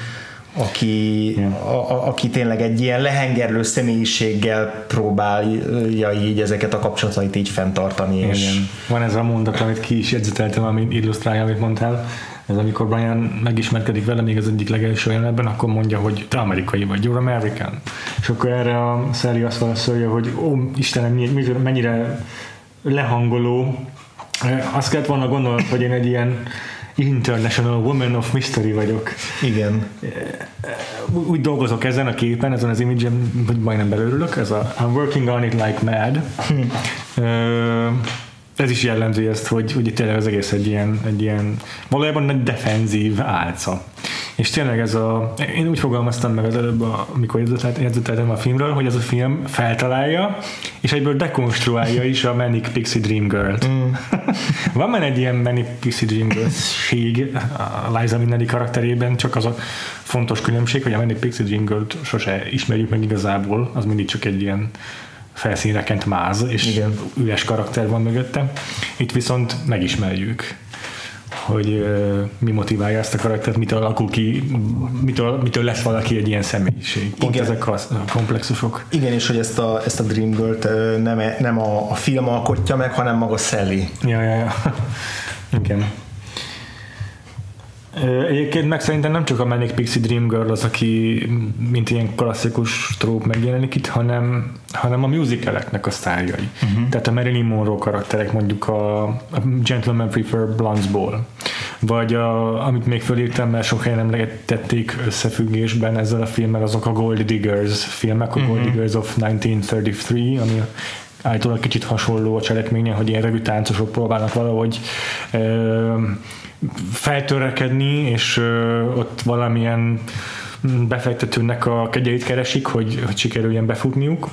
aki, a, a, aki tényleg egy ilyen lehengerlő személyiséggel próbálja így ezeket a kapcsolatait így fenntartani. Igen. És Van ez a mondat, amit ki is jegyzeteltem, ami illusztrálja, amit mondtál, ez amikor Brian megismerkedik vele még az egyik legelső jelenetben, akkor mondja, hogy te amerikai vagy, you're American. És akkor erre a Sally azt válaszolja, hogy ó, Istenem, mennyire lehangoló. Azt kellett volna gondolni, hogy én egy ilyen International Woman of Mystery vagyok. Igen. Úgy dolgozok ezen a képen, ezen az image-en, hogy majdnem belőlük, ez a I'm working on it like mad. Ez is jellemzi ezt, hogy, hogy tényleg az egész egy ilyen, egy ilyen valójában egy defenzív álca. És tényleg ez a, én úgy fogalmaztam meg az előbb, amikor jegyzeteltem a filmről, hogy ez a film feltalálja, és egyből dekonstruálja is a Manic Pixie Dream Girl-t. Mm. Van már egy ilyen Manic Pixie Dream Girl-ség a Liza Minnelli karakterében, csak az a fontos különbség, hogy a Manic Pixie Dream Girl-t sose ismerjük meg igazából, az mindig csak egy ilyen felszínre kent máz, és Igen. üres karakter van mögötte. Itt viszont megismerjük hogy mi motiválja ezt a karaktert, mitől alakul ki, mitől, mitől lesz valaki egy ilyen személyiség. Pont Igen. ezek a komplexusok. Igen, és hogy ezt a, ezt a Dream Girl-t nem, nem a, a film alkotja meg, hanem maga Sally. Ja, ja, ja. Igen. Egyébként meg szerintem nem csak a Manic Pixie Dream Girl az, aki mint ilyen klasszikus tróp megjelenik itt, hanem, hanem a musicaleknek a sztárjai. Uh-huh. Tehát a Marilyn Monroe karakterek, mondjuk a, a Gentleman Prefer Blondes-ból, vagy a, amit még fölírtam, mert sok helyen emlegetették összefüggésben ezzel a filmmel, azok a Gold Diggers filmek, a uh-huh. Gold Diggers of 1933, ami állítólag kicsit hasonló a cselekménye, hogy ilyen revű táncosok próbálnak valahogy ö, feltörekedni, és ö, ott valamilyen befektetőnek a kegyeit keresik, hogy, hogy sikerüljen befutniuk.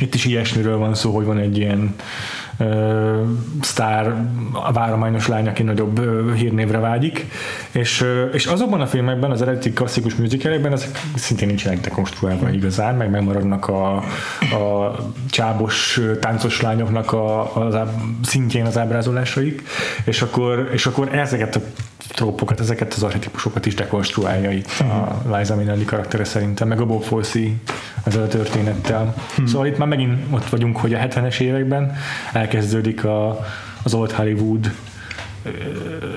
Itt is ilyesmiről van szó, hogy van egy ilyen sztár, a várományos lány, aki nagyobb uh, hírnévre vágyik, és, uh, és azokban a filmekben, az eredeti klasszikus musicalekben ezek szintén nincsenek dekonstruálva igazán, meg megmaradnak a, a csábos táncos lányoknak a, a, a szintjén az ábrázolásaik, és akkor, és akkor ezeket a trópokat, ezeket az archetipusokat is dekonstruálja itt a Liza Minnelli karaktere szerintem, meg a Bob Fosse ezzel a történettel. Hmm. Szóval itt már megint ott vagyunk, hogy a 70-es években elkezdődik a, az Old Hollywood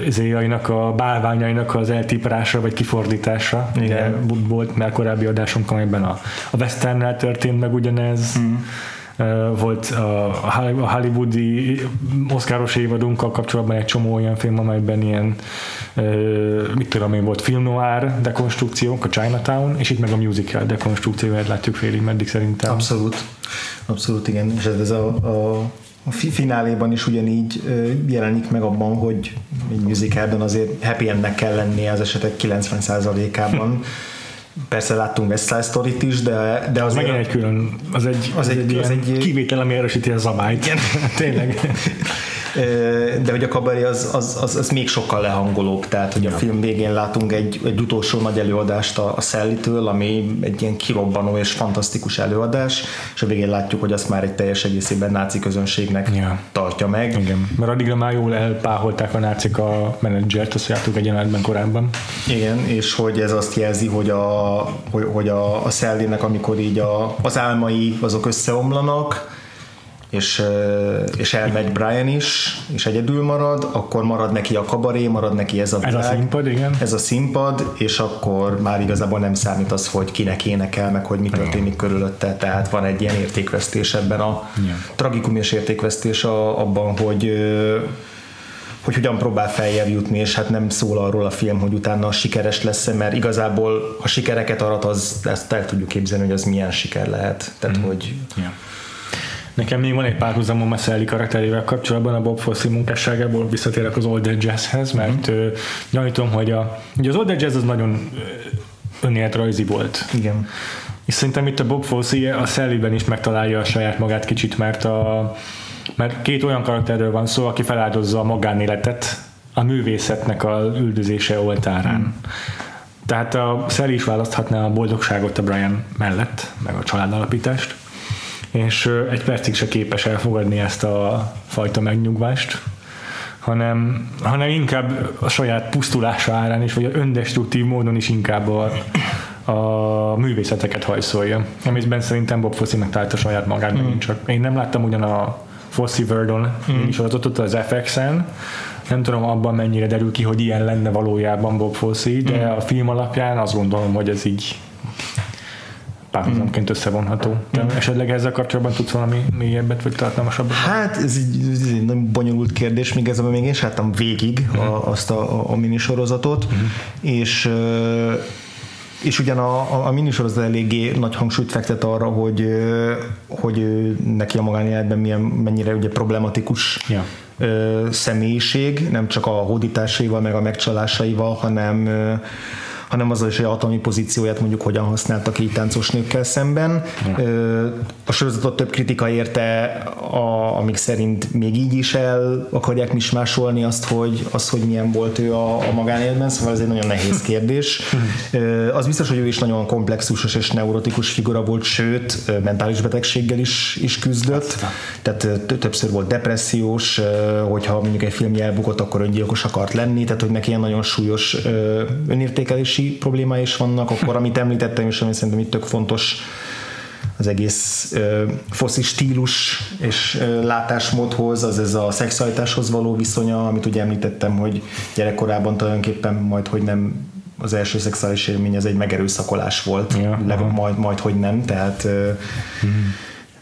izéjainak, a bálványainak az eltiprása vagy kifordítása. Igen. volt már korábbi adásunk, amelyben a, a Westernnel történt meg ugyanez. Hmm volt a hollywoodi oszkáros évadunkkal kapcsolatban egy csomó olyan film, amelyben ilyen mit tudom én, volt film noir dekonstrukciók, a Chinatown, és itt meg a musical dekonstrukcióját látjuk félig meddig szerintem. Abszolút. Abszolút igen, és ez a, a a fináléban is ugyanígy jelenik meg abban, hogy egy musicalben azért happy endnek kell lennie az esetek 90%-ában. Persze láttunk West Side Story-t is, de, de az megint egy külön, az egy, az, egy, az egy kivétel, ami erősíti a zamályt. Igen. Tényleg de hogy a kabaré az, az, az, az még sokkal lehangolóbb, tehát hogy a film végén látunk egy, egy utolsó nagy előadást a, a Szellitől, ami egy ilyen kirobbanó és fantasztikus előadás, és a végén látjuk, hogy azt már egy teljes egészében náci közönségnek ja. tartja meg. Igen, mert addigra már jól elpáholták a nácik a menedzsert, azt jártuk egy jelenetben korábban. Igen, és hogy ez azt jelzi, hogy a, hogy, hogy a, a Szellinek, amikor így a, az álmai azok összeomlanak, és, és elmegy Brian is, és egyedül marad, akkor marad neki a kabaré, marad neki ez a világ, Ez a színpad, igen. Ez a színpad, és akkor már igazából nem számít az, hogy kinek énekel, meg hogy mi történik igen. körülötte, tehát van egy ilyen értékvesztés ebben a igen. tragikum és értékvesztés a, abban, hogy hogy hogyan próbál feljebb jutni, és hát nem szól arról a film, hogy utána sikeres lesz mert igazából a sikereket arat, az, ezt el tudjuk képzelni, hogy az milyen siker lehet. Tehát, mm. hogy yeah Nekem még van egy párhuzamom a Sally karakterével kapcsolatban, a Bob Fosse munkásságából visszatérek az Old Jazzhez, mert mm-hmm. gyanítom, hogy a, ugye az Old Jazz az nagyon önéletrajzi volt. Igen. És szerintem itt a Bob Fosse a Sally-ben is megtalálja a saját magát kicsit, mert a mert két olyan karakterről van szó, aki feláldozza a magánéletet a művészetnek a üldözése oltárán. Mm. Tehát a Sally is választhatná a boldogságot a Brian mellett, meg a családalapítást és egy percig se képes elfogadni ezt a fajta megnyugvást, hanem, hanem inkább a saját pusztulása árán is, vagy a öndestruktív módon is inkább a, a művészeteket hajszolja. Amiben szerintem Bob Fosse megtalálta saját magát, mm. csak én nem láttam ugyan a Fosse Verdon mm. ott az FX-en, nem tudom abban mennyire derül ki, hogy ilyen lenne valójában Bob Fosse, de mm. a film alapján azt gondolom, hogy ez így párhuzamként összevonható. De mm. esetleg ezzel kapcsolatban tudsz valami mélyebbet, vagy tartalmasabbat? Hát ez egy, ez egy nagyon bonyolult kérdés, még ez, még én sem láttam végig mm. a, azt a, a, minisorozatot, mm. és és ugyan a, a, a minisorozat eléggé nagy hangsúlyt fektet arra, hogy, hogy neki a magánéletben milyen, mennyire ugye problematikus ja. személyiség, nem csak a hódításaival, meg a megcsalásaival, hanem hanem azzal is, hogy hatalmi pozícióját mondjuk hogyan használtak így táncos nőkkel szemben. Ja. A sorozatot több kritika érte, a, amik szerint még így is el akarják mismásolni azt, hogy, azt, hogy milyen volt ő a, a magánéletben, szóval ez egy nagyon nehéz kérdés. az biztos, hogy ő is nagyon komplexusos és neurotikus figura volt, sőt, mentális betegséggel is, is küzdött, tehát többször volt depressziós, hogyha mondjuk egy film elbukott, akkor öngyilkos akart lenni, tehát hogy neki ilyen nagyon súlyos önértékelési problémái is vannak, akkor amit említettem, és ami szerintem itt tök fontos, az egész uh, foszi stílus és uh, látásmódhoz, az ez a szexualitáshoz való viszonya, amit ugye említettem, hogy gyerekkorában tulajdonképpen majd, hogy nem az első szexuális élmény az egy megerőszakolás volt, ja, le, majd, majd, hogy nem, tehát uh,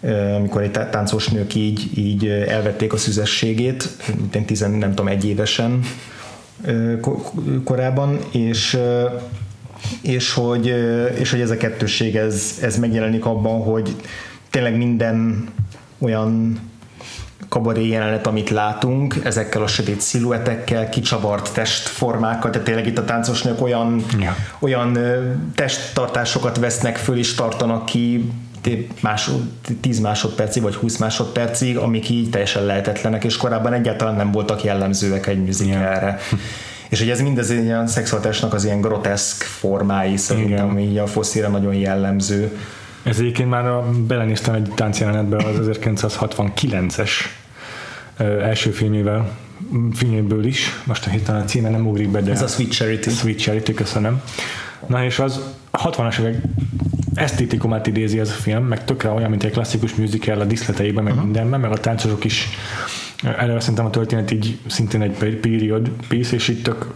uh, amikor egy táncos nők így, így elvették a szüzességét, mint tizen, nem tudom, egy évesen korábban, és és hogy, és hogy ez a kettőség ez, ez megjelenik abban, hogy tényleg minden olyan kabaré jelenet, amit látunk, ezekkel a sötét sziluetekkel, kicsavart testformákkal, tehát tényleg itt a táncosnők olyan, ja. olyan testtartásokat vesznek föl és tartanak ki másod, 10 másodpercig vagy 20 másodpercig, amik így teljesen lehetetlenek, és korábban egyáltalán nem voltak jellemzőek egy. Ja. És hogy ez mindez ilyen szexualitásnak az ilyen groteszk formái szerintem, ami így a foszíra nagyon jellemző. Ez egyébként már a, belenéztem egy táncjelenetbe az 1969-es első filmével, filméből is, most a hirtelen a címe nem ugrik be, de ez a Sweet Charity. Sweet Charity, köszönöm. Na és az 60-as évek esztétikumát idézi ez a film, meg tökre olyan, mint egy klasszikus musical a diszleteiben, meg uh-huh. mindenben, meg a táncosok is Eleve szerintem a történet így szintén egy period piece, és itt tök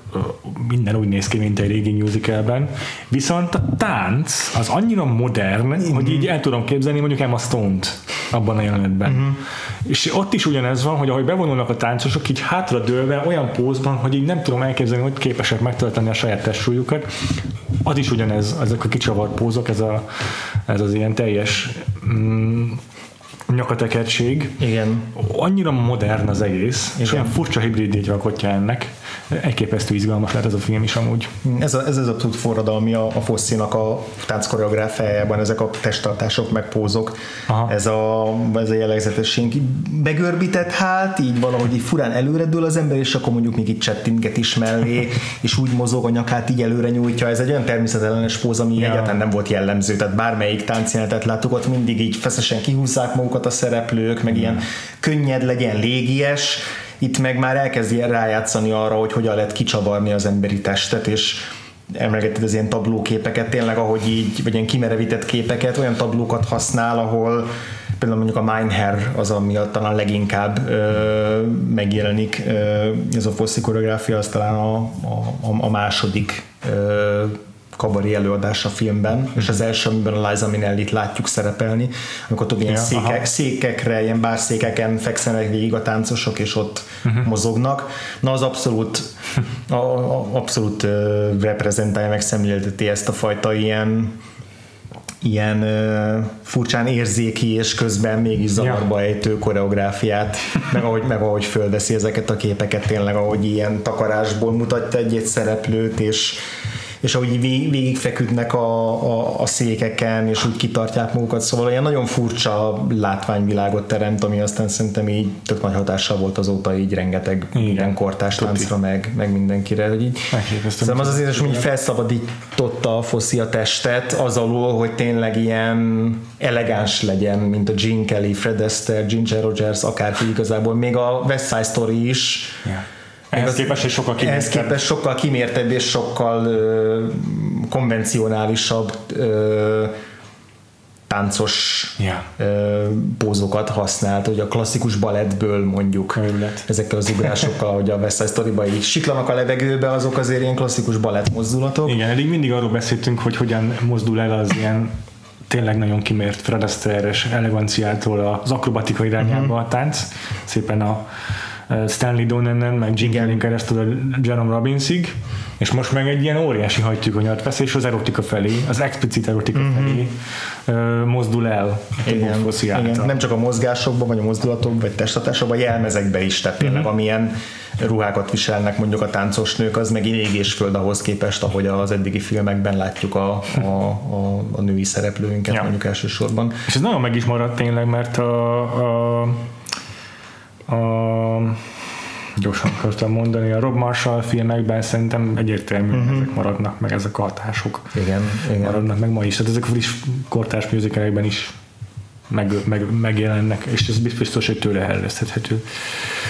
minden úgy néz ki, mint egy régi musicalben. Viszont a tánc az annyira modern, mm-hmm. hogy így el tudom képzelni mondjuk Emma Stone-t abban a jelenetben. Mm-hmm. És ott is ugyanez van, hogy ahogy bevonulnak a táncosok, így hátra dőlve olyan pózban, hogy így nem tudom elképzelni, hogy képesek megtölteni a saját testsúlyukat. Az is ugyanez, ezek a kicsavart pózok, ez, a, ez az ilyen teljes mm, nyakatekertség. Igen. Annyira modern az egész, Igen. és olyan furcsa hibridét alkotja ennek. Elképesztő izgalmas lehet ez a film is amúgy. Ez, a, ez az abszolút forradalmi a, a Fosszinak a tánckoreográfiájában, ezek a testtartások, meg pózok, ez a, ez a jellegzetesség. Begörbített hát, így valahogy így furán előredül az ember, és akkor mondjuk még itt csettinget is mellé, és úgy mozog a nyakát, így előre nyújtja. Ez egy olyan természetellenes póz, ami ja. egyáltalán nem volt jellemző. Tehát bármelyik táncjelenetet láttuk, ott mindig így feszesen kihúzzák magukat a szereplők, meg ilyen könnyed legyen, légies, itt meg már elkezdi rájátszani arra, hogy hogyan lehet kicsavarni az emberi testet, és emlegetted az ilyen tablóképeket, tényleg ahogy így, vagy ilyen kimerevített képeket, olyan tablókat használ, ahol például mondjuk a Minehair az, ami talán leginkább ö, megjelenik, ö, ez a fosszi koreográfia, az talán a, a, a második ö, kabaré előadás a filmben, és az első, amiben a Liza Minnelli-t látjuk szerepelni, amikor tudod, ilyen ja, székek, székekre, ilyen bárszékeken fekszenek végig a táncosok, és ott uh-huh. mozognak. Na az abszolút, a, a, abszolút uh, reprezentálja, meg szemlélteti ezt a fajta ilyen ilyen uh, furcsán érzéki és közben mégis zavarba ejtő koreográfiát, meg ahogy, meg ahogy fölveszi ezeket a képeket, tényleg ahogy ilyen takarásból mutatja egy-egy szereplőt, és és ahogy végig feküdnek a, a, a székeken, és úgy kitartják magukat, szóval olyan nagyon furcsa látványvilágot teremt, ami aztán szerintem így tök nagy hatással volt azóta így rengeteg ilyen kortás táncra, meg, meg mindenkire. Hogy így, szerintem az azért, hogy felszabadította a foszi a testet az alól, hogy tényleg ilyen elegáns legyen, mint a Gene Kelly, Fred Astaire, Ginger Rogers, akárki igazából, még a West Side Story is. Yeah ehhez képest, és sokkal kimértebb. Ehhez képest sokkal kimértebb és sokkal ö, konvencionálisabb ö, táncos yeah. ö, pózokat használt, hogy a klasszikus balettből mondjuk Őlet. ezekkel az ugrásokkal, ahogy a West Side story így siklanak a levegőbe, azok azért ilyen klasszikus balett mozdulatok. Igen, eddig mindig arról beszéltünk, hogy hogyan mozdul el az ilyen tényleg nagyon kimért Fred Astaire-es eleganciától az akrobatika irányába uh-huh. a tánc, szépen a Stanley Donennen, meg Jingelin keresztül a Jerome Robbinsig, és most meg egy ilyen óriási hagytükonyat vesz, és az erotika felé, az explicit erotika mm-hmm. felé uh, mozdul el. Igen, igen. Nem csak a mozgásokban, vagy a mozdulatokban, vagy testatásokban, jelmezekbe is, tehát tényleg mm-hmm. amilyen ruhákat viselnek mondjuk a táncos nők, az meg ég és föld ahhoz képest, ahogy az eddigi filmekben látjuk a, a, a, a női szereplőinket ja. mondjuk elsősorban. És ez nagyon meg is maradt tényleg, mert a, a, a gyorsan akartam mondani, a Rob Marshall filmekben szerintem egyértelműen uh-huh. ezek maradnak meg, ezek a hatások igen, igen. maradnak meg ma is. Tehát ezek a friss kortárs musicalekben is meg, meg, megjelennek, és ez biztos, hogy tőle elreszthethető.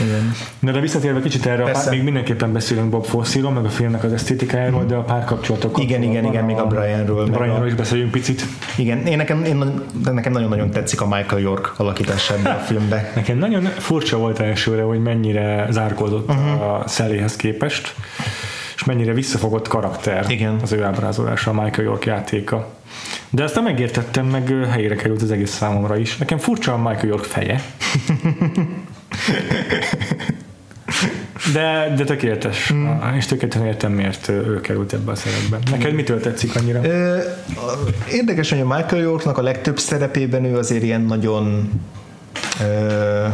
Igen. Na de visszatérve kicsit erre, a pár, még mindenképpen beszélünk Bob Fosse-ról, meg a filmnek az esztétikájáról, mm. de a párkapcsolatok. Igen, igen, igen, még a Brianről. Brianról a... is beszéljünk picit. Igen, én nekem, én, de nekem nagyon-nagyon tetszik a Michael York alakítása ebben a filmben. Nekem nagyon furcsa volt elsőre, hogy mennyire zárkódott uh-huh. a szeléhez képest, és mennyire visszafogott karakter Igen. az ő ábrázolása, a Michael York játéka. De ezt nem megértettem, meg helyére került az egész számomra is. Nekem furcsa a Michael York feje. De, de tökéletes. Mm. És tökéletesen értem, miért ő került ebbe a szerepbe. Neked mitől tetszik annyira? Ö, érdekes, hogy a Michael Yorknak a legtöbb szerepében ő azért ilyen nagyon ö,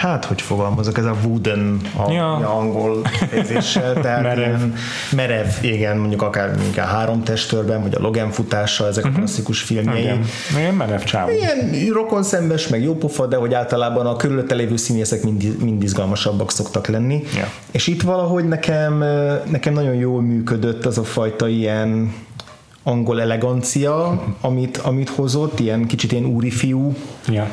hát hogy fogalmazok, ez a wooden a, ja. a angol fejezéssel, tehát merev. ilyen merev, igen, mondjuk akár inkább három testőrben, vagy a Logan futása, ezek uh-huh. a klasszikus filmjei. Igen, ilyen merev csávó. Ilyen rokon szembes, meg jó pofa, de hogy általában a körülötte lévő színészek mind, mind izgalmasabbak szoktak lenni. Ja. És itt valahogy nekem, nekem nagyon jól működött az a fajta ilyen angol elegancia, amit, amit hozott, ilyen kicsit ilyen úri fiú, ja.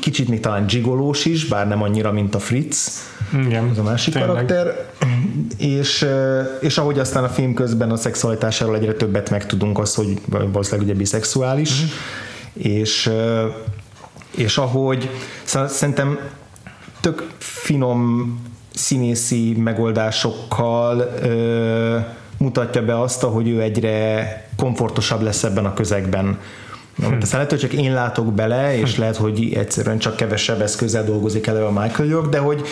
kicsit még talán gigolós is, bár nem annyira, mint a Fritz, Igen, az a másik tényleg. karakter, és, és ahogy aztán a film közben a szexualitásáról egyre többet megtudunk, az, hogy valószínűleg ugye biszexuális, mm. és, és ahogy szerintem tök finom színészi megoldásokkal mutatja be azt, hogy ő egyre komfortosabb lesz ebben a közegben. Hm. Aztán lehet, hogy csak én látok bele, és hm. lehet, hogy egyszerűen csak kevesebb eszközzel dolgozik elő a Michael York, de hogy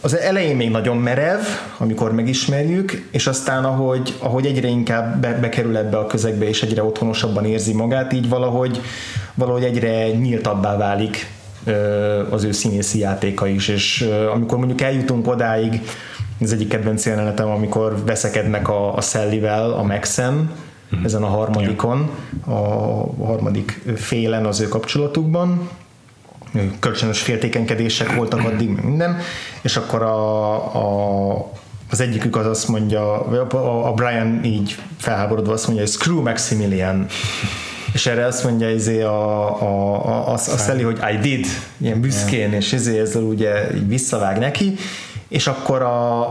az elején még nagyon merev, amikor megismerjük, és aztán ahogy, ahogy egyre inkább be, bekerül ebbe a közegbe, és egyre otthonosabban érzi magát, így valahogy, valahogy egyre nyíltabbá válik az ő színészi játéka is, és amikor mondjuk eljutunk odáig, az egyik kedvenc jelenetem, amikor veszekednek a, a Szellivel a Maxen, mm. ezen a harmadikon, a harmadik félen az ő kapcsolatukban, kölcsönös féltékenkedések voltak addig, minden, és akkor a, a, az egyikük az azt mondja, a, a Brian így felháborodva azt mondja, hogy screw Maximilian, és erre azt mondja izé a, a, a, a, a Sally, hogy I did, ilyen büszkén, yeah. és izé ezzel ugye így visszavág neki, és akkor a,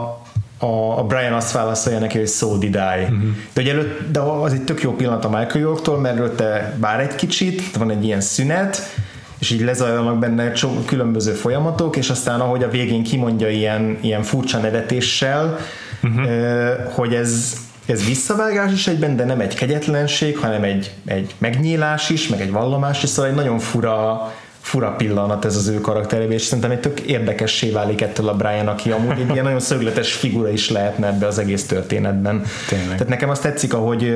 a, a Brian azt válaszolja neki, hogy so did I. Uh-huh. De, ugye előtt, de az egy tök jó pillanat a Michael Yorktól, mert előtte bár egy kicsit, van egy ilyen szünet, és így lezajlanak benne csomó különböző folyamatok, és aztán ahogy a végén kimondja ilyen, ilyen furcsa nevetéssel, uh-huh. hogy ez, ez visszavágás is egyben, de nem egy kegyetlenség, hanem egy, egy megnyílás is, meg egy vallomás is, szóval egy nagyon fura fura pillanat ez az ő karakterében, és szerintem egy tök érdekessé válik ettől a Brian, aki amúgy egy ilyen nagyon szögletes figura is lehetne ebbe az egész történetben. Tényleg. Tehát nekem azt tetszik, ahogy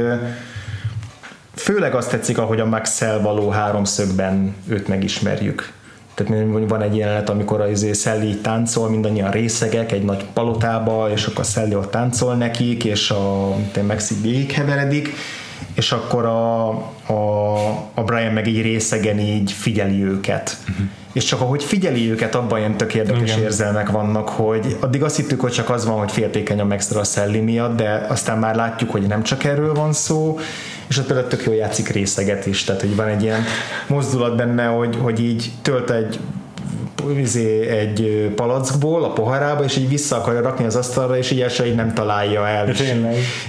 főleg azt tetszik, ahogy a max való háromszögben őt megismerjük. Tehát van egy jelenet, amikor az izé Sally táncol, mindannyian részegek egy nagy palotába, és akkor Sally ott táncol nekik, és a Max így heveredik, és akkor a, a, a Brian meg így részegen így figyeli őket. Uh-huh. És csak ahogy figyeli őket, abban ilyen tök érdekes Igen. érzelmek vannak, hogy addig azt hittük, hogy csak az van, hogy féltékeny a Maxra a Szelli miatt, de aztán már látjuk, hogy nem csak erről van szó, és ott például tök jól játszik részeget is, tehát hogy van egy ilyen mozdulat benne, hogy, hogy így tölt egy izé, egy palackból a poharába, és így vissza akarja rakni az asztalra, és így első így nem találja el. És,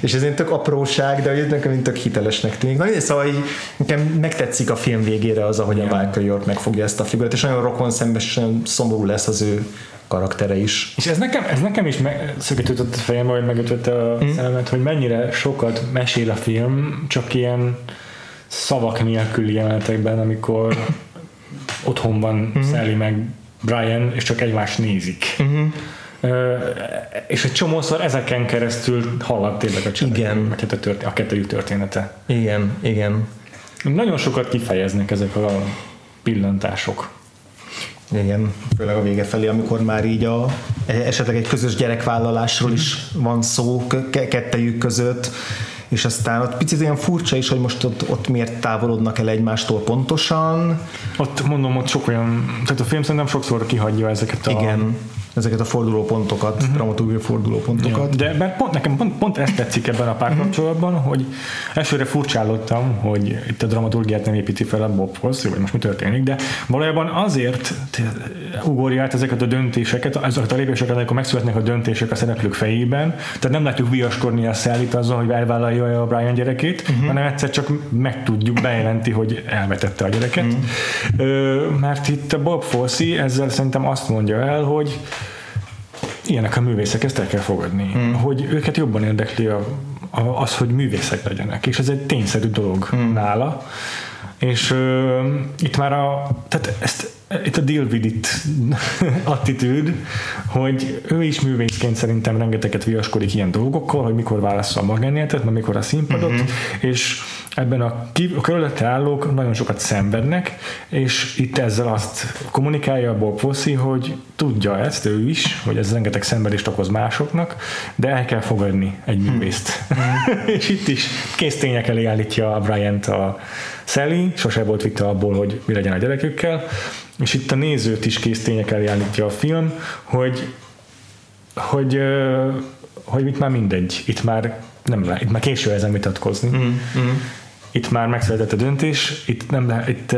és ez egy tök apróság, de hogy nekem tök hitelesnek tűnik. Na, szóval így, nekem megtetszik a film végére az, ahogy a Michael York megfogja ezt a figurát, és nagyon rokon szembes, és nagyon szomorú lesz az ő karaktere is. És ez nekem, ez nekem is szökítődött a fejembe, vagy megütötte a mm. szememet, hogy mennyire sokat mesél a film, csak ilyen szavak nélküli jelenetekben, amikor otthon van mm-hmm. Sally meg Brian, és csak egymást nézik. Uh-huh. Uh, és egy csomószor ezeken keresztül hallott tényleg a hát a, történ- a kettőjük története. Igen, igen. Nagyon sokat kifejeznek ezek a pillantások. Igen, főleg a vége felé, amikor már így a, esetleg egy közös gyerekvállalásról is van szó kettejük között, és aztán ott picit olyan furcsa is, hogy most ott, ott miért távolodnak el egymástól pontosan. Ott mondom, ott sok olyan, tehát a film szerintem sokszor kihagyja ezeket a... Igen ezeket a fordulópontokat, uh-huh. dramaturgiai fordulópontokat. Ja, de mert pont, nekem pont, pont ezt tetszik ebben a párkapcsolatban, uh-huh. hogy elsőre furcsálottam, hogy itt a dramaturgiát nem építi fel a Bob Fosse, vagy most mi történik, de valójában azért ugorja át ezeket a döntéseket, ezeket a lépéseket, amikor megszületnek a döntések a szereplők fejében, tehát nem látjuk viaskodni a szállít azzal, hogy elvállalja a Brian gyerekét, uh-huh. hanem egyszer csak megtudjuk, bejelenti, hogy elvetette a gyereket. Uh-huh. Mert itt a Bob Fosse ezzel szerintem azt mondja el, hogy ilyenek a művészek, ezt el kell fogadni, mm. hogy őket jobban érdekli a, a, az, hogy művészek legyenek, és ez egy tényszerű dolog mm. nála, és uh, itt már a, tehát ezt, itt a deal with it attitűd, hogy ő is művészként szerintem rengeteget viaskodik ilyen dolgokkal, hogy mikor válassza a magánéletet, meg mikor a színpadot, mm-hmm. és ebben a, a körülötte állók nagyon sokat szenvednek, és itt ezzel azt kommunikálja a Bob Fosse, hogy tudja ezt ő is, hogy ez rengeteg szenvedést okoz másoknak, de el kell fogadni egy hm. művészt. Hmm. és itt is kész tények elé állítja a Bryant a Sally, sose volt vita abból, hogy mi legyen a gyerekükkel, és itt a nézőt is kész tények elé állítja a film, hogy hogy, hogy itt már mindegy, itt már nem le, itt már késő ezen vitatkozni. Mm, mm itt már megszületett a döntés, itt, nem le, itt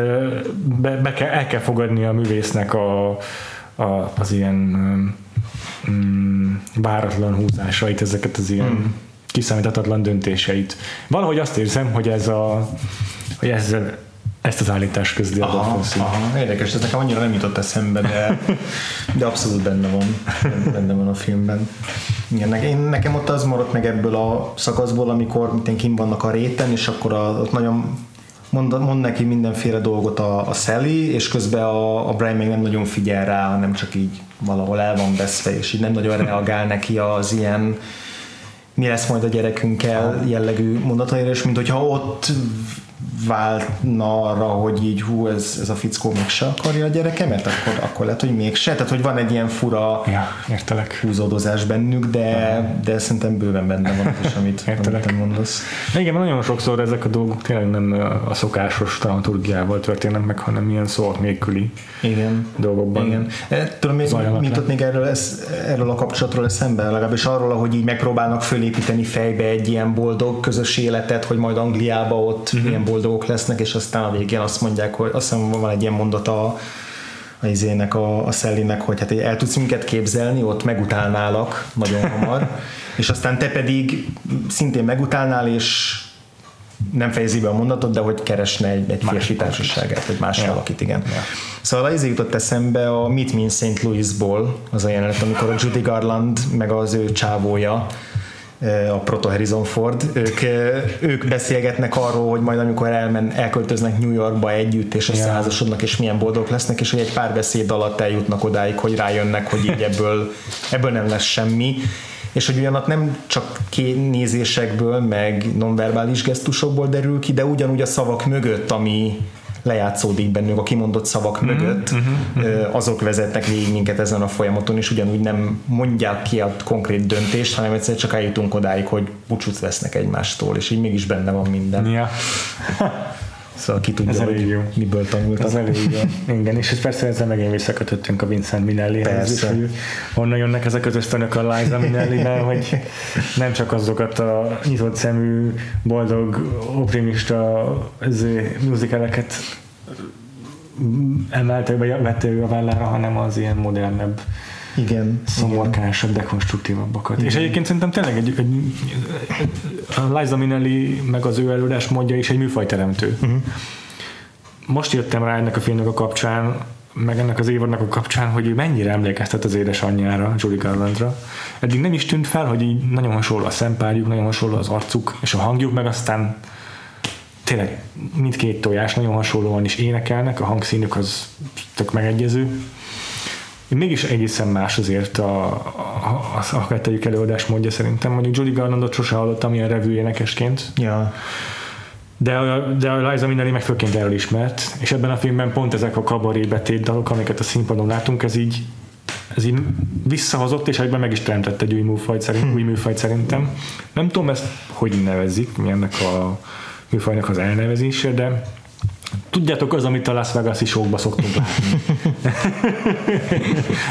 be, be kell, el kell fogadni a művésznek a, a, az ilyen um, váratlan húzásait, ezeket az ilyen mm. Kiszámíthatatlan döntéseit. Valahogy azt érzem, hogy ez a hogy ezzel ezt az állítást közli a aha, érdekes, ez nekem annyira nem jutott eszembe, de, de abszolút benne van, benne van a filmben. Igen, én, nekem ott az maradt meg ebből a szakaszból, amikor mint kim vannak a réten, és akkor a, ott nagyon mond, mond neki mindenféle dolgot a, a Sally, és közben a, a Brian még nem nagyon figyel rá, hanem csak így valahol el van veszve, és így nem nagyon reagál neki az ilyen mi lesz majd a gyerekünkkel jellegű mondataira, és mint hogyha ott váltna arra, hogy így hú, ez, ez a fickó mégse akarja a gyerekemet, akkor, akkor lehet, hogy mégse. Tehát, hogy van egy ilyen fura ja, értelek. húzódozás bennük, de, de szerintem bőven benne van is, amit, amit te mondasz. Igen, nagyon sokszor ezek a dolgok tényleg nem a szokásos dramaturgiával történnek meg, hanem ilyen szó nélküli Igen. dolgokban. Igen. E, tudom, még, mit ott még erről, ez, erről a kapcsolatról eszembe, legalábbis arról, hogy így megpróbálnak fölépíteni fejbe egy ilyen boldog közös életet, hogy majd Angliába ott uh-huh. ilyen boldogok lesznek, és aztán a végén azt mondják, hogy azt hiszem van egy ilyen mondata a, a izének, a, a Szellinek, hogy hát el tudsz minket képzelni, ott megutálnálak nagyon hamar, és aztán te pedig szintén megutálnál, és nem fejezi be a mondatot, de hogy keresne egy, egy férfi társaságát, vagy más ja. valakit, igen. Ja. Szóval az jutott eszembe a Meet Me in St. Louisból, az a jelenet, amikor a Judy Garland meg az ő csávója a Proto Harrison Ford, ők, ők beszélgetnek arról, hogy majd amikor elmen, elköltöznek New Yorkba együtt, és összeházasodnak, és milyen boldog lesznek, és hogy egy pár beszéd alatt eljutnak odáig, hogy rájönnek, hogy így ebből, ebből nem lesz semmi. És hogy ugyanat nem csak nézésekből, meg nonverbális gesztusokból derül ki, de ugyanúgy a szavak mögött, ami, lejátszódik bennünk a kimondott szavak mm-hmm, mögött, mm-hmm. azok vezetnek végig minket ezen a folyamaton, és ugyanúgy nem mondják ki a konkrét döntést, hanem egyszer csak eljutunk odáig, hogy búcsút vesznek egymástól, és így mégis benne van minden. Ja. Szóval ki tudja, Ez hogy jó. miből tanultak. Ez elég jó. Igen, és persze ezzel megint visszakötöttünk a Vincent Minellihez is, hogy honnan jönnek ezek az ösztönök a Liza minelli hogy nem csak azokat a nyitott szemű, boldog, optimista musicaleket emelte, vagy vette ő a vállára, hanem az ilyen modernebb igen, szomorkásabb, dekonstruktívabbakat. Igen. És egyébként szerintem tényleg egy, egy, a Liza Minnelli meg az ő előadás módja is egy műfajteremtő. Uh-huh. Most jöttem rá ennek a filmnek a kapcsán, meg ennek az évadnak a kapcsán, hogy ő mennyire emlékeztet az édesanyjára, Julie Garlandra. Eddig nem is tűnt fel, hogy így nagyon hasonló a szempárjuk, nagyon hasonló az arcuk, és a hangjuk, meg aztán tényleg mindkét tojás nagyon hasonlóan is énekelnek, a hangszínük az tök megegyező mégis egészen más azért a, a, a, a kettőjük előadás módja szerintem. Mondjuk Judy Garlandot sose hallottam ilyen revű énekesként. Ja. de, de a Liza Minnelli meg főként erről ismert, és ebben a filmben pont ezek a kabaré betét dalok, amiket a színpadon látunk, ez így ez így visszahozott, és egyben meg is teremtett egy új műfajt, szerint, hm. új műfajt szerintem. Nem tudom ezt, hogy nevezik, mi ennek a műfajnak az elnevezése, de Tudjátok, az, amit a Las Vegas-i showba szoktunk látni.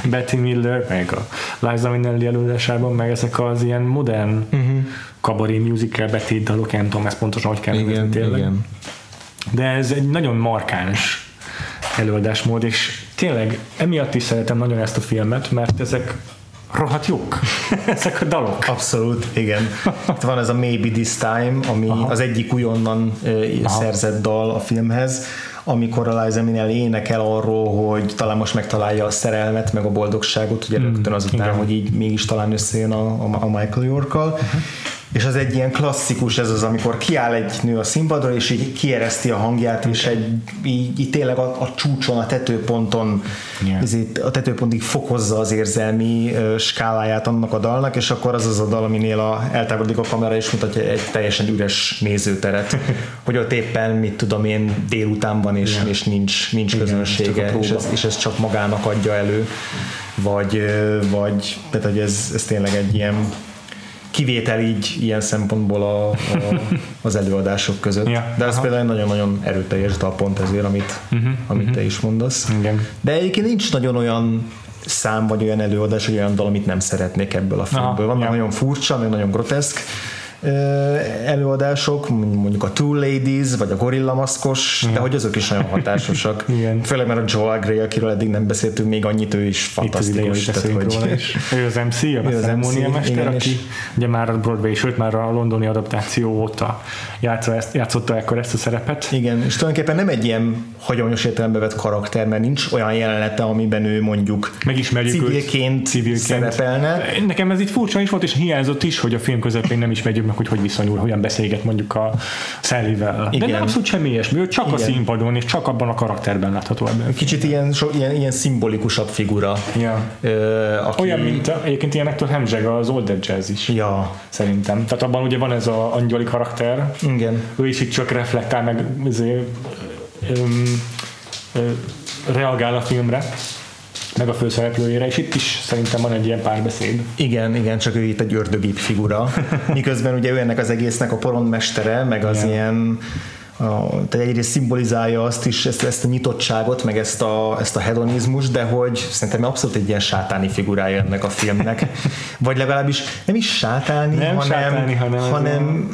Betty Miller, meg a Liza Minnelli előadásában, meg ezek az ilyen modern uh-huh. kabaré musical betét dalok, nem tudom ezt pontosan hogy kell igen, tényleg. Igen. De ez egy nagyon markáns előadásmód, és tényleg emiatt is szeretem nagyon ezt a filmet, mert ezek rohadt jók. Ezek a dalok. Abszolút, igen. Itt van ez a Maybe This Time, ami Aha. az egyik újonnan uh, szerzett dal a filmhez, amikor a Liza Minnelli énekel arról, hogy talán most megtalálja a szerelmet, meg a boldogságot, ugye mm, rögtön azután, igen. hogy így mégis talán összejön a, a Michael York-kal. Uh-huh és az egy ilyen klasszikus, ez az, amikor kiáll egy nő a színpadra, és így kiereszti a hangját, és egy, így, így tényleg a, a csúcson, a tetőponton, yeah. ezért, a tetőpontig fokozza az érzelmi uh, skáláját annak a dalnak, és akkor az az a dal, aminél a, eltávolodik a kamera, és mutatja egy teljesen üres nézőteret, hogy ott éppen, mit tudom én, délután van, és, yeah. és nincs, nincs Igen, közönsége, és ez, és ez csak magának adja elő, vagy, vagy tehát, hogy ez, ez tényleg egy ilyen kivétel így ilyen szempontból a, a, az előadások között. Ja, De ez aha. például nagyon-nagyon erőteljes dal pont ezért, amit, uh-huh, amit uh-huh. te is mondasz. Igen. De egyébként nincs nagyon olyan szám, vagy olyan előadás, vagy olyan dal, amit nem szeretnék ebből a filmből. Van ja. nagyon furcsa, meg nagyon groteszk, előadások, mondjuk a Two Ladies, vagy a Gorilla Maszkos, de hogy azok is nagyon hatásosak. Igen. Főleg mert a Joel Grey, akiről eddig nem beszéltünk, még annyit ő is fantasztikus. Itt az tehát, hogy... is. Ő az MC, a ceremóniamester, aki és... ugye már a Broadway, sőt már a londoni adaptáció óta játsza ezt, játszotta ekkor ezt a szerepet. Igen, és tulajdonképpen nem egy ilyen hagyományos értelembe vett karakter, mert nincs olyan jelenete, amiben ő mondjuk Megismerjük civilként, civilként szerepelne. Nekem ez itt furcsa is volt, és hiányzott is, hogy a film közepén nem ismerjük meg, hogy hogy viszonyul, hogyan beszélget mondjuk a Szellivel. De nem abszolút semmi ilyesmi, ő csak Igen. a színpadon, és csak abban a karakterben látható ebben. Kicsit ilyen, so, ilyen, ilyen szimbolikusabb figura. Ja. Ö, aki... Olyan, mint a, egyébként ilyen Hector Hemzseg az Old Dead Jazz is. Ja. Szerintem. Tehát abban ugye van ez az angyali karakter. Igen. Ő is itt csak reflektál meg azért, öm, öm, reagál a filmre meg a főszereplőjére, és itt is szerintem van egy ilyen párbeszéd. Igen, igen, csak ő itt egy ördögép figura, miközben ugye ő ennek az egésznek a porondmestere, meg az igen. ilyen a, tehát egyrészt szimbolizálja azt is, ezt, ezt a nyitottságot, meg ezt a, ezt a hedonizmus, de hogy szerintem abszolút egy ilyen sátáni figurája ennek a filmnek. Vagy legalábbis nem is sátáni, nem hanem, sátáni, hanem, hanem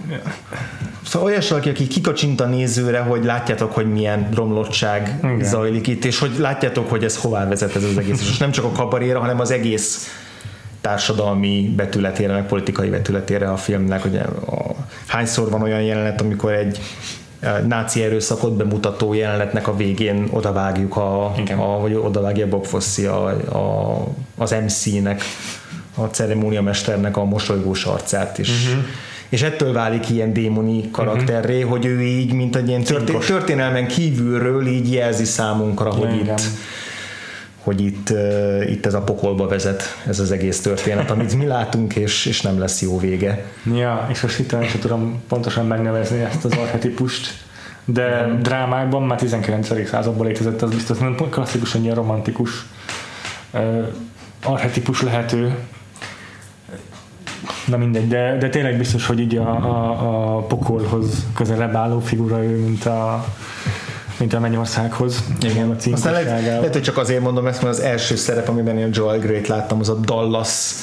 Szóval olyas valaki, aki kikacsint a nézőre, hogy látjátok, hogy milyen romlottság Igen. zajlik itt, és hogy látjátok, hogy ez hová vezet ez az egész. És nem csak a kabaréra, hanem az egész társadalmi betületére, meg politikai betületére a filmnek, hogy a, hányszor van olyan jelenet, amikor egy náci erőszakot bemutató jelenetnek a végén odavágjuk a, a vagy odavágja Bob Fosse a, a, az MC-nek, a ceremóniamesternek a mosolygós arcát is. Uh-huh és ettől válik ilyen démoni karakterré, uh-huh. hogy ő így, mint egy ilyen történ- történelmen kívülről így jelzi számunkra, hogy Igen. itt hogy itt, uh, itt ez a pokolba vezet ez az egész történet, amit mi látunk, és, és nem lesz jó vége. Ja, és most itt sem tudom pontosan megnevezni ezt az archetipust, de nem. drámákban már 19. században létezett, az biztos nem klasszikusan ilyen romantikus uh, archetipus lehető, Na mindegy, de, de tényleg biztos, hogy így a, a, a pokolhoz közelebb álló figura ő, mint a mint a Mennyországhoz. Igen, a Aztán lehet, lehet, hogy csak azért mondom ezt, mert az első szerep, amiben én Joel Great láttam, az a Dallas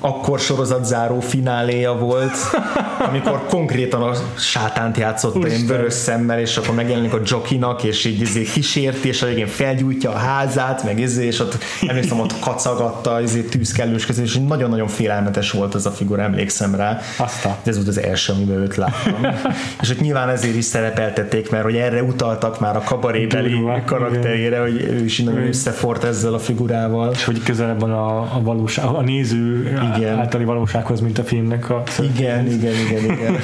akkor sorozatzáró fináléja volt, amikor konkrétan a sátánt játszotta én vörös szemmel, és akkor megjelenik a Jokinak, és így izé kísérti, és a végén felgyújtja a házát, meg izé, és ott emlékszem, ott kacagatta izé, tűzkellős közé, és nagyon-nagyon félelmetes volt ez a figura, emlékszem rá. Aztán. Ez volt az első, amiben őt láttam. és ott nyilván ezért is szerepeltették, mert hogy erre utaltak már a kabarébeli karakterére, hogy ő is nagyon összefort ezzel a figurával. És hogy közelebb van a, a valóság, a néző igen. általi valósághoz, mint a filmnek a Igen, igen, igen, igen.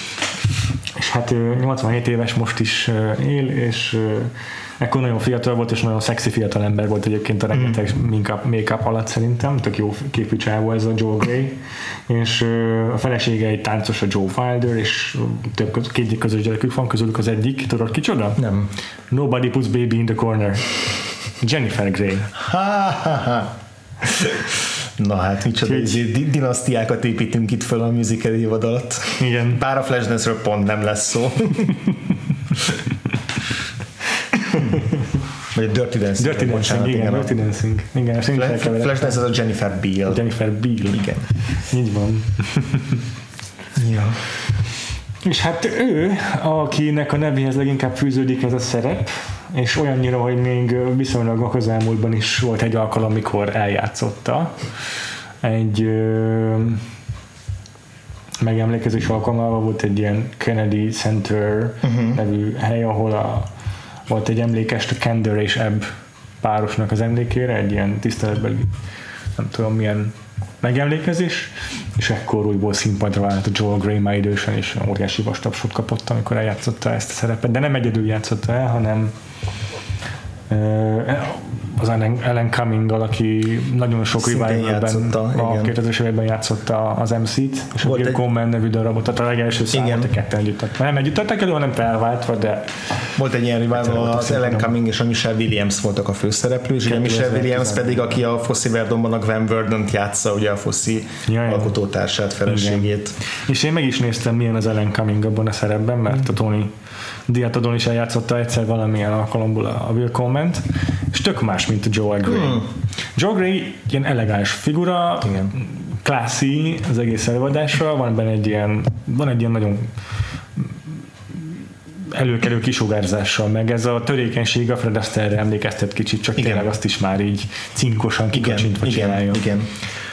és hát 87 éves most is él, és Ekkor nagyon fiatal volt, és nagyon szexi fiatal ember volt egyébként a rengeteg mm. make-up alatt szerintem, tök jó képű csávó ez a Joe Gray, és a felesége egy táncos a Joe Wilder, és több két közös gyerekük van, közülük az egyik, tudod kicsoda? Nem. Nobody puts baby in the corner. Jennifer Grey. Ha, ha, ha. Na hát, micsoda Úgy... dinasztiákat építünk itt föl a musical évad alatt. Igen. Bár a Flashdance-ről pont nem lesz szó. Vagy a Dirty Dancing. Dirty Dancing, bocsánat, igen, igen, Dirty Dancing. Igen, Flash, Flashdance az a Jennifer Beal. Jennifer Beal. Igen. Így van. ja. És hát ő, akinek a nevéhez leginkább fűződik ez a szerep, és olyannyira, hogy még viszonylag a közelmúltban is volt egy alkalom, amikor eljátszotta egy ö, megemlékezés alkalmával volt egy ilyen Kennedy Center uh-huh. nevű hely, ahol a, volt egy emlékest a Kender és Ebb párosnak az emlékére, egy ilyen tiszteletbeli, nem tudom milyen megemlékezés, és ekkor újból színpadra vált a Joel Gray már idősen, és óriási vastapsot kapott, amikor eljátszotta ezt a szerepet, de nem egyedül játszotta el, hanem az Ellen, cumming aki nagyon sok revivalben a 2000-es években játszotta az MC-t, és Volt a Bill Coleman nevű darabot, tehát a legelső számot a ketten együtt. Nem együtt tettek elő, hanem felváltva, de volt egy ilyen revival, az Ellen Cumming és a Michelle Williams voltak a főszereplő, és a Michelle Williams pedig, aki a Fosszi Verdonban a Gwen Verdon játsza, ugye a Fosszi ja, alkotótársát, feleségét. És én meg is néztem, milyen az Ellen Cumming abban a szerepben, mert a Tony Diatodon is eljátszotta egyszer valamilyen alkalomból a Will Comment, és tök más, mint a Joe Gray. Hmm. Joe Gray ilyen elegáns figura, Igen. classy az egész előadásra, van benne egy ilyen, van egy ilyen nagyon előkelő kisugárzással, meg ez a törékenység a Fred Astaire emlékeztet kicsit, csak igen. tényleg azt is már így cinkosan kikacsintva igen, csinálja. Igen, igen.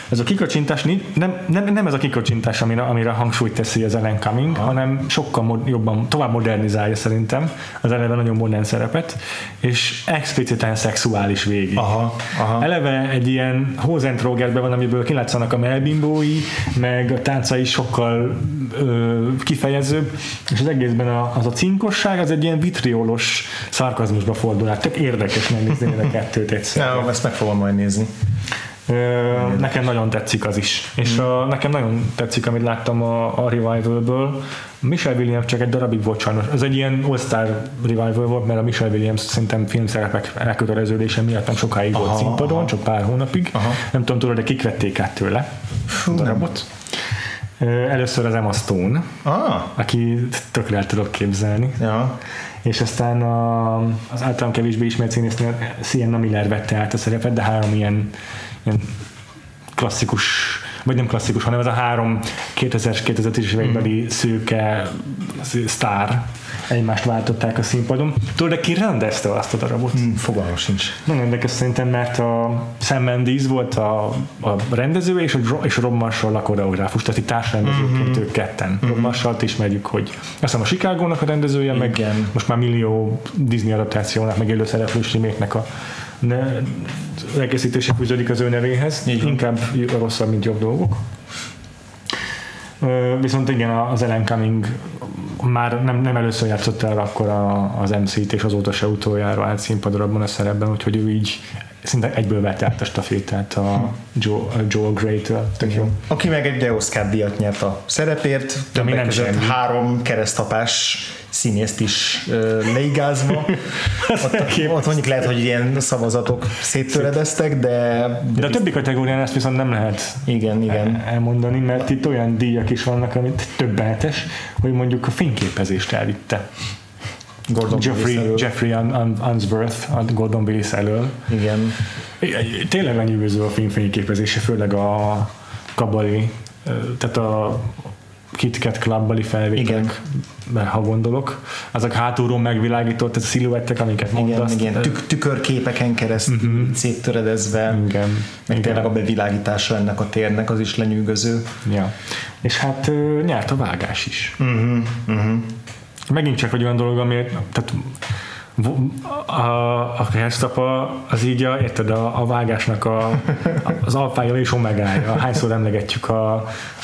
Ez a kikacsintás nem, nem, nem ez a kikacsintás, amire, amire hangsúlyt teszi az Ellen Cumming, Aha. hanem sokkal mod, jobban, tovább modernizálja szerintem az eleve nagyon modern szerepet, és expliciten szexuális végig. Aha, aha. Eleve egy ilyen Hosentrogerben van, amiből kilátszanak a melbimbói, meg a táncai sokkal ö, kifejezőbb, és az egészben a, az a cinkosság, az egy ilyen vitriolos szarkazmusba fordul át. Tök érdekes megnézni a kettőt egyszer. Ja, ezt meg fogom majd nézni. Nekem nagyon tetszik az is. És a, nekem nagyon tetszik, amit láttam a, a Revival-ből. Michelle Williams csak egy darabig volt sajnos. Ez egy ilyen all-star revival volt, mert a Michelle Williams szerintem filmszerepek elköteleződése miatt nem sokáig aha, volt színpadon, aha. csak pár hónapig. Aha. Nem tudom, tudod, de kik vették át tőle Fú, a darabot. Nem. Először az Emma Stone, ah. aki tökre el tudok képzelni. Ja. És aztán a, az általán kevésbé ismert színésznő Sienna Miller vette át a szerepet, de három ilyen ilyen klasszikus, vagy nem klasszikus, hanem ez a három 2000-es, 2010-es évekbeli mm. szőke sztár egymást váltották a színpadon. Tudod, de ki rendezte azt a darabot? Mm, fogalmam sincs. Nagyon érdekes szerintem, mert a Sam Mendes volt a, a rendező, és a, és a Rob Marshall a koreográfus, tehát itt társrendezőként mm-hmm. ők ketten. Mm-hmm. Rob Marshall-t ismerjük, hogy azt hiszem a Chicago-nak a rendezője, Igen. meg most már millió Disney adaptációnak, meg élő szereplős a ne, elkészítése fűződik az ő nevéhez, Így inkább rosszabb, mint jobb dolgok. Viszont igen, az Ellen Cumming már nem, nem először játszott el akkor a, az MC-t, és azóta se utoljára állt színpadra abban a szerepben, úgyhogy ő így szinte egyből vette át a stafétát a Joe, a Joel Gray-től. Tök jó. Aki meg egy Oscar díjat nyert a szerepért, többek között három keresztapás színészt is uh, leigázva. ott, ott mondjuk lehet, hogy ilyen szavazatok széttöredeztek, de... De, de a többi kategórián ezt viszont nem lehet igen, igen. elmondani, mert itt olyan díjak is vannak, amit többenetes, hogy mondjuk a fényképezést elvitte. Gordon Jeffrey, Jeffrey Unsworth a Gordon Willis elől. Igen. Tényleg lenyűgöző a film fényképezése, főleg a kabali, tehát a KitKat Clubbali felvételek, ha gondolok. Azok hátulról megvilágított ez a sziluettek, amiket mondasz. Igen, igen. Tük- tükörképeken keresztül uh-huh. széttöredezve. Igen. Meg igen. tényleg a bevilágítása ennek a térnek az is lenyűgöző. Ja. És hát nyert a vágás is. Uh-huh. Uh-huh. Megint csak egy olyan dolog, ami tehát a, a keresztapa az így a, érted, a, a vágásnak a, az alfája és omegája. Hányszor emlegetjük a,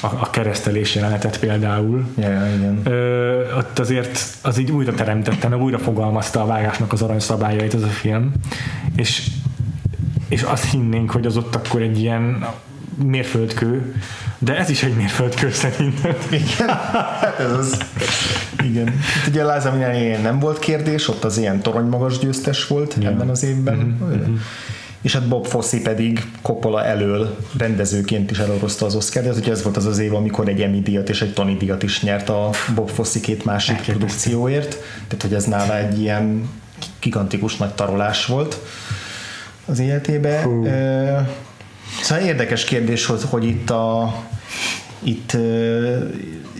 a, a keresztelés jelenetet például. Ja, igen. Ö, ott azért az így újra teremtette, meg újra fogalmazta a vágásnak az aranyszabályait ez a film. És, és azt hinnénk, hogy az ott akkor egy ilyen mérföldkő, de ez is egy mérföldkő szerintem. Igen, hát ez az. Igen. Itt ugye Liza Minnelli nem volt kérdés, ott az ilyen toronymagas győztes volt ja. ebben az évben. Mm-hmm. És hát Bob Fosse pedig Coppola elől rendezőként is elorozta az Oscar, ugye ez volt az az év, amikor egy Emmy díjat és egy Tony díjat is nyert a Bob Fosse két másik produkcióért, tehát hogy ez nála egy ilyen gigantikus nagy tarolás volt az életébe. Uh, Szóval érdekes kérdés, hogy, itt a itt,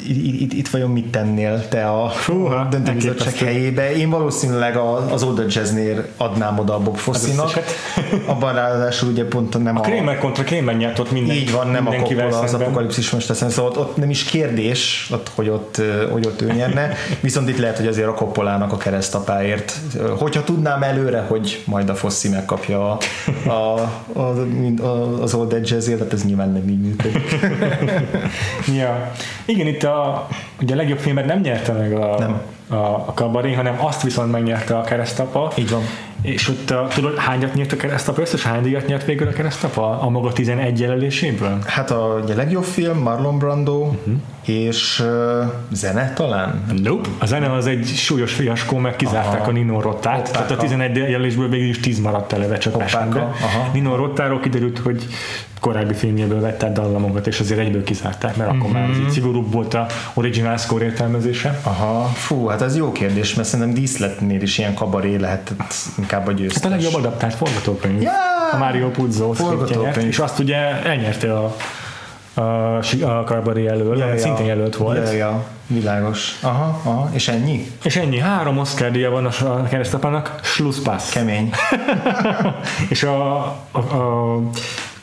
itt, itt, vajon mit tennél te a Fúha, döntőbizottság helyébe? Én valószínűleg az Oda Jazznél adnám oda a Bob Fossinak. Abban ráadásul ugye pont nem a... A Kramer kontra Kramer nyert ott minden, Így van, nem a Coppola az apokalipszis most teszem, szóval ott, ott, nem is kérdés, ott, hogy, ott, hogy ott ő nyerne, viszont itt lehet, hogy azért a Coppolának a keresztapáért, hogyha tudnám előre, hogy majd a Fossi megkapja a, a, a, az Old Jazzért, tehát ez nyilván nem így működik. ja. Igen, itt a, ugye a legjobb filmet nem nyerte meg a, nem. a, a kabaré, hanem azt viszont megnyerte a keresztapa. Így van. És ott a, tudod, hányat nyert a keresztapa? Összes hány díjat nyert végül a keresztapa? A maga 11 jelöléséből? Hát a, a legjobb film Marlon Brando, uh-huh. És uh, zene talán? Nope. A zene az egy súlyos fiaskó, mert kizárták Aha. a Nino Rottát. Hoppáka. Tehát a 11 jelölésből végül is 10 maradt eleve csak Nino Rottáról kiderült, hogy korábbi filmjéből vett át dallamokat, és azért egyből kizárták, mert mm-hmm. akkor már mm-hmm. szigorúbb volt a original score értelmezése. Aha, fú, hát ez jó kérdés, mert szerintem díszletnél is ilyen kabaré lehetett inkább a győztes. Hát a legjobb adaptált forgatókönyv. Yeah! A Mario Puzo. És azt ugye elnyerte a a, a Carberry elől, ja, ja. szintén jelölt volt. Ja, ja, világos. Aha, aha, és ennyi? És ennyi. Három Oscar díja van a keresztapának, Schlusspass. Kemény. és a, a, a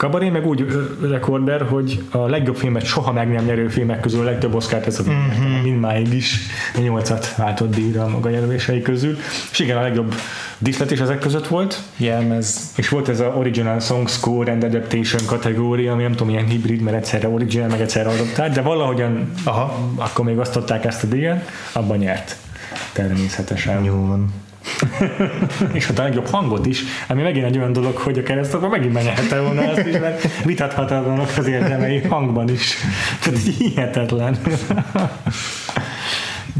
Kabaré meg úgy rekorder, hogy a legjobb filmet soha meg nem nyerő filmek közül a legtöbb Oscar-t ez a mm-hmm. mindmáig is nyolcat váltott díjra a maga jelölései közül. És igen, a legjobb díszlet is ezek között volt. Jelmez. És volt ez a Original Song Score and Adaptation kategória, ami nem tudom, ilyen hibrid, mert egyszerre original, meg egyszerre adaptált, de valahogyan Aha. akkor még osztották ezt a díjat, abban nyert. Természetesen. Jó van. és a legjobb hangot is, ami megint egy olyan dolog, hogy a keresztapa megint megnyerte volna azt is, mert vitathatatlanok az érdemei hangban is. Tehát hihetetlen.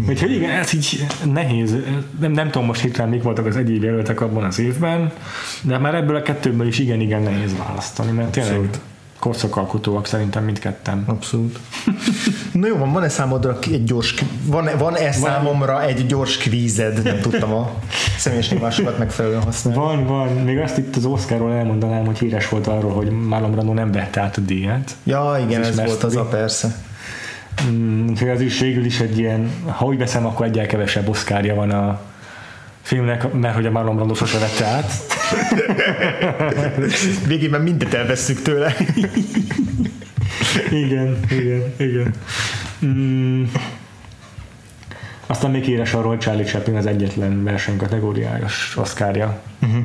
Úgyhogy igen, ez így nehéz. Nem, nem tudom most hirtelen mik voltak az egyéb jelöltek abban az évben, de már ebből a kettőből is igen-igen nehéz választani, mert tényleg Abszolút korszakalkotóak szerintem mindketten. Abszolút. Na jó, van, van-e számodra egy gyors, van-e, van-e van. számomra egy gyors kvízed? Nem tudtam a személyes nyomásokat megfelelően használni. Van, van. Még azt itt az Oscarról elmondanám, hogy híres volt arról, hogy Marlon Brando nem vette át a díjat. Ja, igen, ez, ez volt az a persze. Mm, az is végül is egy ilyen, ha úgy veszem, akkor egyel kevesebb oszkárja van a filmnek, mert hogy a Marlon Brando sose vette át. Végében mindent elveszük tőle. igen, igen, igen. Mm. Aztán még éres arról, hogy Charlie Chaplin az egyetlen versenykategóriájos oszkárja. Uh-huh.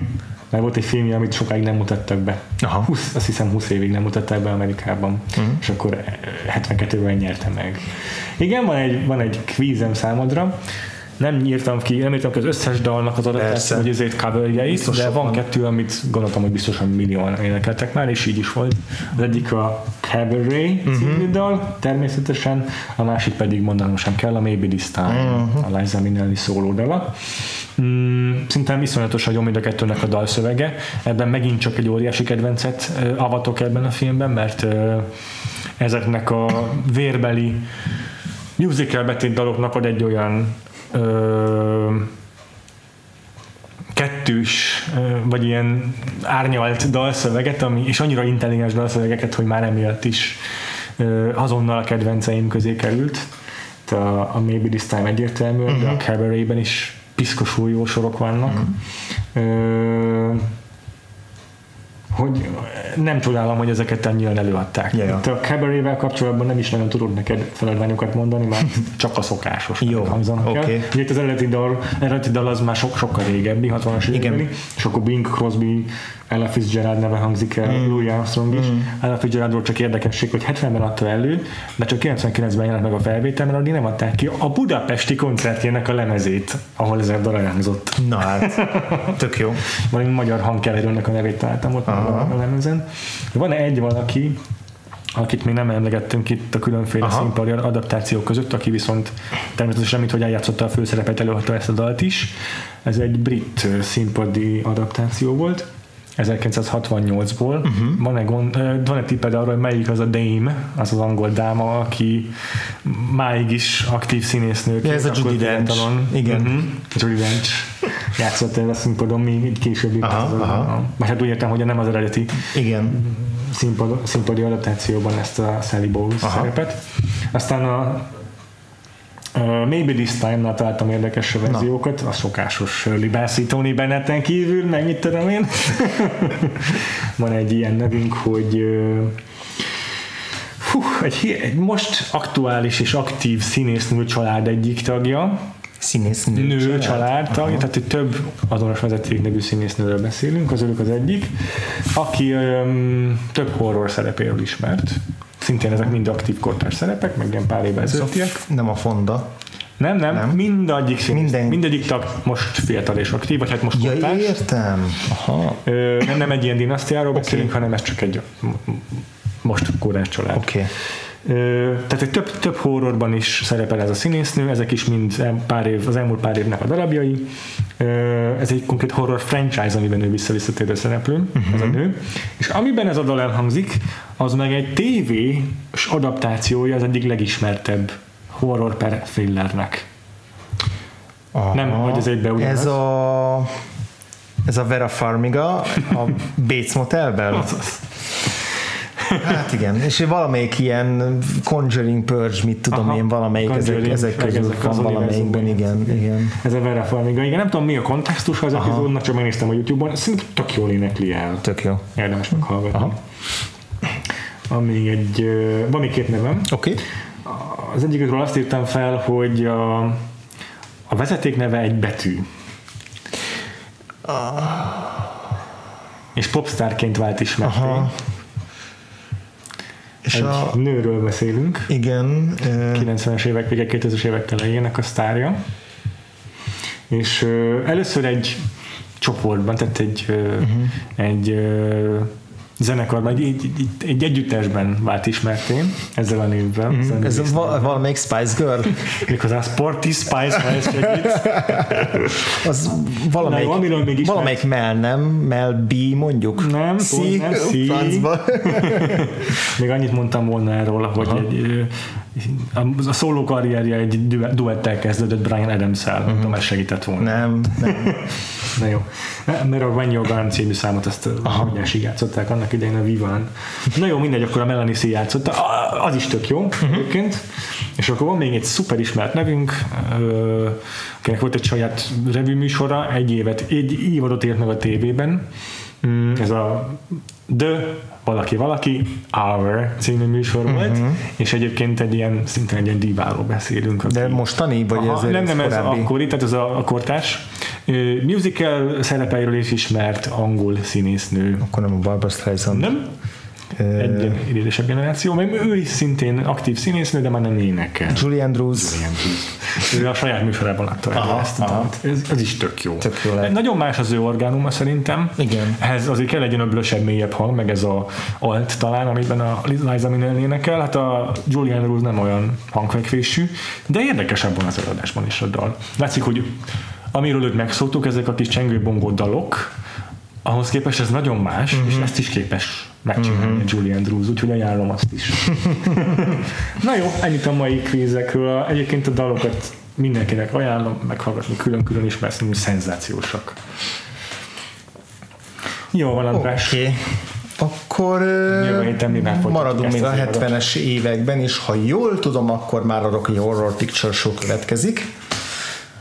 Mert volt egy filmje, amit sokáig nem mutattak be. Aha. 20, azt hiszem 20 évig nem mutatták be Amerikában, uh-huh. és akkor 72-ben nyerte meg. Igen, van egy, van egy kvízem számodra, nem írtam ki, nem írtam ki az összes dalnak az adatát, hogy ezért coverjeit, de van, van kettő, amit gondoltam, hogy biztosan millióan énekeltek már, és így is volt. Az egyik a Cabaret uh-huh. című dal, természetesen, a másik pedig mondanom sem kell, a Maybe This Time, uh-huh. a Liza Minnelli szóló dala. Mm, szinte iszonyatosan jó mind a kettőnek a dalszövege. Ebben megint csak egy óriási kedvencet uh, avatok ebben a filmben, mert uh, ezeknek a vérbeli musical betét daloknak ad egy olyan ö, kettős, vagy ilyen árnyalt dalszöveget, ami, és annyira intelligens dalszövegeket, hogy már emiatt is ö, azonnal a kedvenceim közé került. A, a Maybe This Time egyértelmű, uh-huh. de a mhm. Cabaretben is piszkosul jó sorok vannak. Uh-huh. Ö, hogy nem csodálom, hogy ezeket ennyien előadták. Ja, ja. Itt a cabaret kapcsolatban nem is nagyon tudok neked feladványokat mondani, mert csak a szokásos Jó, hangzanak oké. el. Ugye itt az eredeti dal, eredeti dal az már sok, sokkal régebbi, 60-as Igen. évekbeli, és akkor Bing Crosby, Ella Fitzgerald neve hangzik el, mm. Louis Armstrong is. Mm. Ella Fitzgeraldról csak érdekesség, hogy 70-ben adta elő, de csak 99-ben jelent meg a felvétel, mert addig nem adták ki a budapesti koncertjének a lemezét, ahol ez dal elhangzott. Na hát, tök jó. Valami magyar hangkeverőnek a nevét találtam ott a lemezen. Van egy valaki, akit még nem emlegettünk itt a különféle Aha. színpadi adaptációk között, aki viszont természetesen, mint hogy eljátszotta a főszerepet, előadta ezt a dalt is. Ez egy brit színpadi adaptáció volt. 1968-ból. Uh-huh. Van-e, gond, van-e tipped arra, hogy melyik az a Dame, az az angol dáma, aki máig is aktív színésznő. Ja, ez a Judi Dench. Igen. Uh-huh. Judi Dench játszott el a színpadon még egy későbbi. Aha, az- aha. Vagy hát úgy értem, hogy nem az eredeti Igen. színpad, színpadi adaptációban ezt a Sally Bowles Aha. szerepet. Aztán a Uh, Maybe This Time-nál találtam érdekes verziókat, a szokásos Tony Bennetten kívül, meg mit tudom én. Van egy ilyen nevünk, hogy uh, Fú, egy, egy most aktuális és aktív színésznő család egyik tagja, Színésznő nő családtag, tehát itt több azonos vezeték nevű színésznőről beszélünk, az ők az egyik, aki öm, több horror szerepéről ismert. Szintén ezek mind aktív kortárs szerepek, meg ilyen pár évvel ezelőttiek. Nem a Fonda. Nem, nem, Nem. mindegyik színész, Minden- mindegyik tag most fiatal és aktív, vagy hát most Ja, kortárs. értem. Aha. Ö, nem, nem egy ilyen dinasztiáról beszélünk, hanem ez csak egy most korás család. Oké. Ö, tehát egy több, több horrorban is szerepel ez a színésznő, ezek is mind pár év, az elmúlt pár évnek a darabjai. Ez egy konkrét horror franchise, amiben ő visszavisszatérő szereplő, uh-huh. ez a nő. És amiben ez a dal elhangzik, az meg egy tévés adaptációja az egyik legismertebb horror per thrillernek. Aha. Nem, hogy ez egybe ugyanaz. Ez a ez a Vera Farmiga a Bates Motelben? Hát igen, és valamelyik ilyen Conjuring Purge, mit tudom Aha, én, valamelyik ezek, Conjuring, ezek közül ezek van valamelyikben, univerzumban. igen, igen. Ez a Vera Farmiga. Igen, nem tudom mi a kontextus az epizódnak, csak megnéztem a Youtube-on, szerintem tök jól énekli el. Tök jó. Érdemes meghallgatni. Aha. Van még egy, van még két nevem. Oké. Okay. Az egyikről azt írtam fel, hogy a, a vezeték neve egy betű. És popstárként vált ismerté. Aha. És Egy a, nőről beszélünk. igen, ö, 90-es évek vége, 2000-es évek elejének a sztárja. És először egy csoportban, tehát egy, uh-huh. egy zenekarban, egy, egy, egy, egy együttesben vált ismerté ezzel a névvel. Ezzel a ez névvel. va- valamelyik Spice Girl, Méghozzá Sporty Spice Girls segít. az valamelyik, Na jó, amiről még ismert. valamelyik Mel, nem? Mel B mondjuk? Nem, C, pont nem, C. francba. Még annyit mondtam volna erről, hogy egy, a, szóló karrierje egy du- duettel kezdődött Brian Adams-el, uh-huh. tudom, ez segített volna. Nem, nem. Na jó. Mert a When You're Gone című számot azt óriási játszották annak idején a Vivan. Na jó, mindegy, akkor a Melanie C játszotta. Az is tök jó uh-huh. egyébként. És akkor van még egy szuper ismert nevünk, akinek volt egy saját revű műsora, egy évet, egy évadot ért meg a tévében. Mm, Ez a The valaki valaki Hour című műsor uh-huh. volt, és egyébként egy ilyen, szintén egy ilyen diváról beszélünk. aki- De mostani, vagy Aha, ez nem, nem, ez korábbi? akkori, tehát ez a, a kortárs. Ö, Musical szerepeiről is ismert angol színésznő. Akkor nem a Barbara Streisand. Nem? Egy ilyen idősebb generáció, mert ő is szintén aktív színésznő, de már nem énekel. Julie Andrews. Ilyen tíz. Ő a saját műsorában elő Aha, ezt. aha. Ez, ez, is tök jó. Tök jó lehet. Nagyon más az ő orgánuma szerintem. Igen. Ehhez azért kell egy öblösebb, mélyebb hang, meg ez a alt talán, amiben a Liza Minnelli énekel. Hát a Julian Rose nem olyan hangfekvésű, de érdekesebb van az előadásban is a dal. Látszik, hogy amiről őt megszoktuk, ezek a kis csengőbongó dalok, ahhoz képest ez nagyon más, uh-huh. és ezt is képes megcsinálni uh-huh. Julian Drews, úgyhogy ajánlom azt is. Na jó, ennyit a mai kvízekről. Egyébként a dalokat mindenkinek ajánlom meghallgatni külön-külön is, mert szerintem szenzációsak. Jó van, András. Okay. Akkor maradunk még a az évadot? 70-es években, és ha jól tudom, akkor már a Rocky Horror Picture Show következik.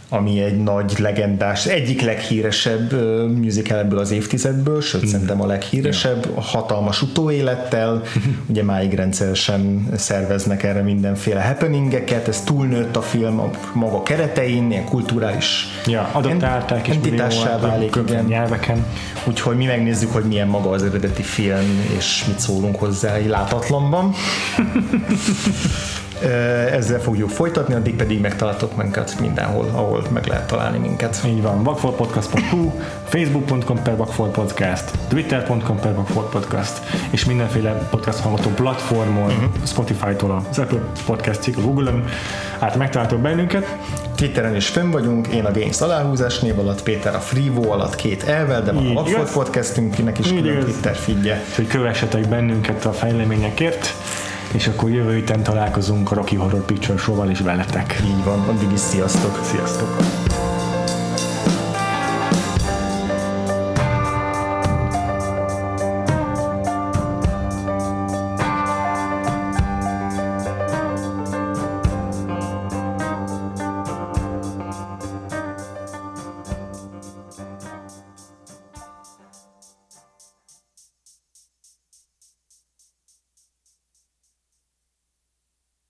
Ami egy nagy legendás, egyik leghíresebb musical ebből az évtizedből, sőt mm. szerintem a leghíresebb, a hatalmas utóélettel, ugye máig rendszeresen szerveznek erre mindenféle happeningeket, ez túlnőtt a film a maga keretein, ilyen kulturális ja, adaptálták entitássá válik, igen. nyelveken. Úgyhogy mi megnézzük, hogy milyen maga az eredeti film, és mit szólunk hozzá látatlanban. Ezzel fogjuk folytatni, addig pedig megtaláltok minket mindenhol, ahol meg lehet találni minket. Így van, vakfoltpodcast.hu, facebook.com per vakfoltpodcast, twitter.com per vakfoltpodcast, és mindenféle podcast hallgató platformon, uh-huh. Spotify-tól az Apple Podcast cikk, a Google-on, hát megtaláltok bennünket. Twitteren is fönn vagyunk, én a Games aláhúzás név alatt, Péter a Freevo alatt két elvel, de van a Vakfolt podcastünknek is külön Twitter figyelje. Hogy kövessetek bennünket a fejleményekért és akkor jövő héten találkozunk a Rocky Horror Picture Show-val is veletek. Így van, addig is sziasztok! Sziasztok!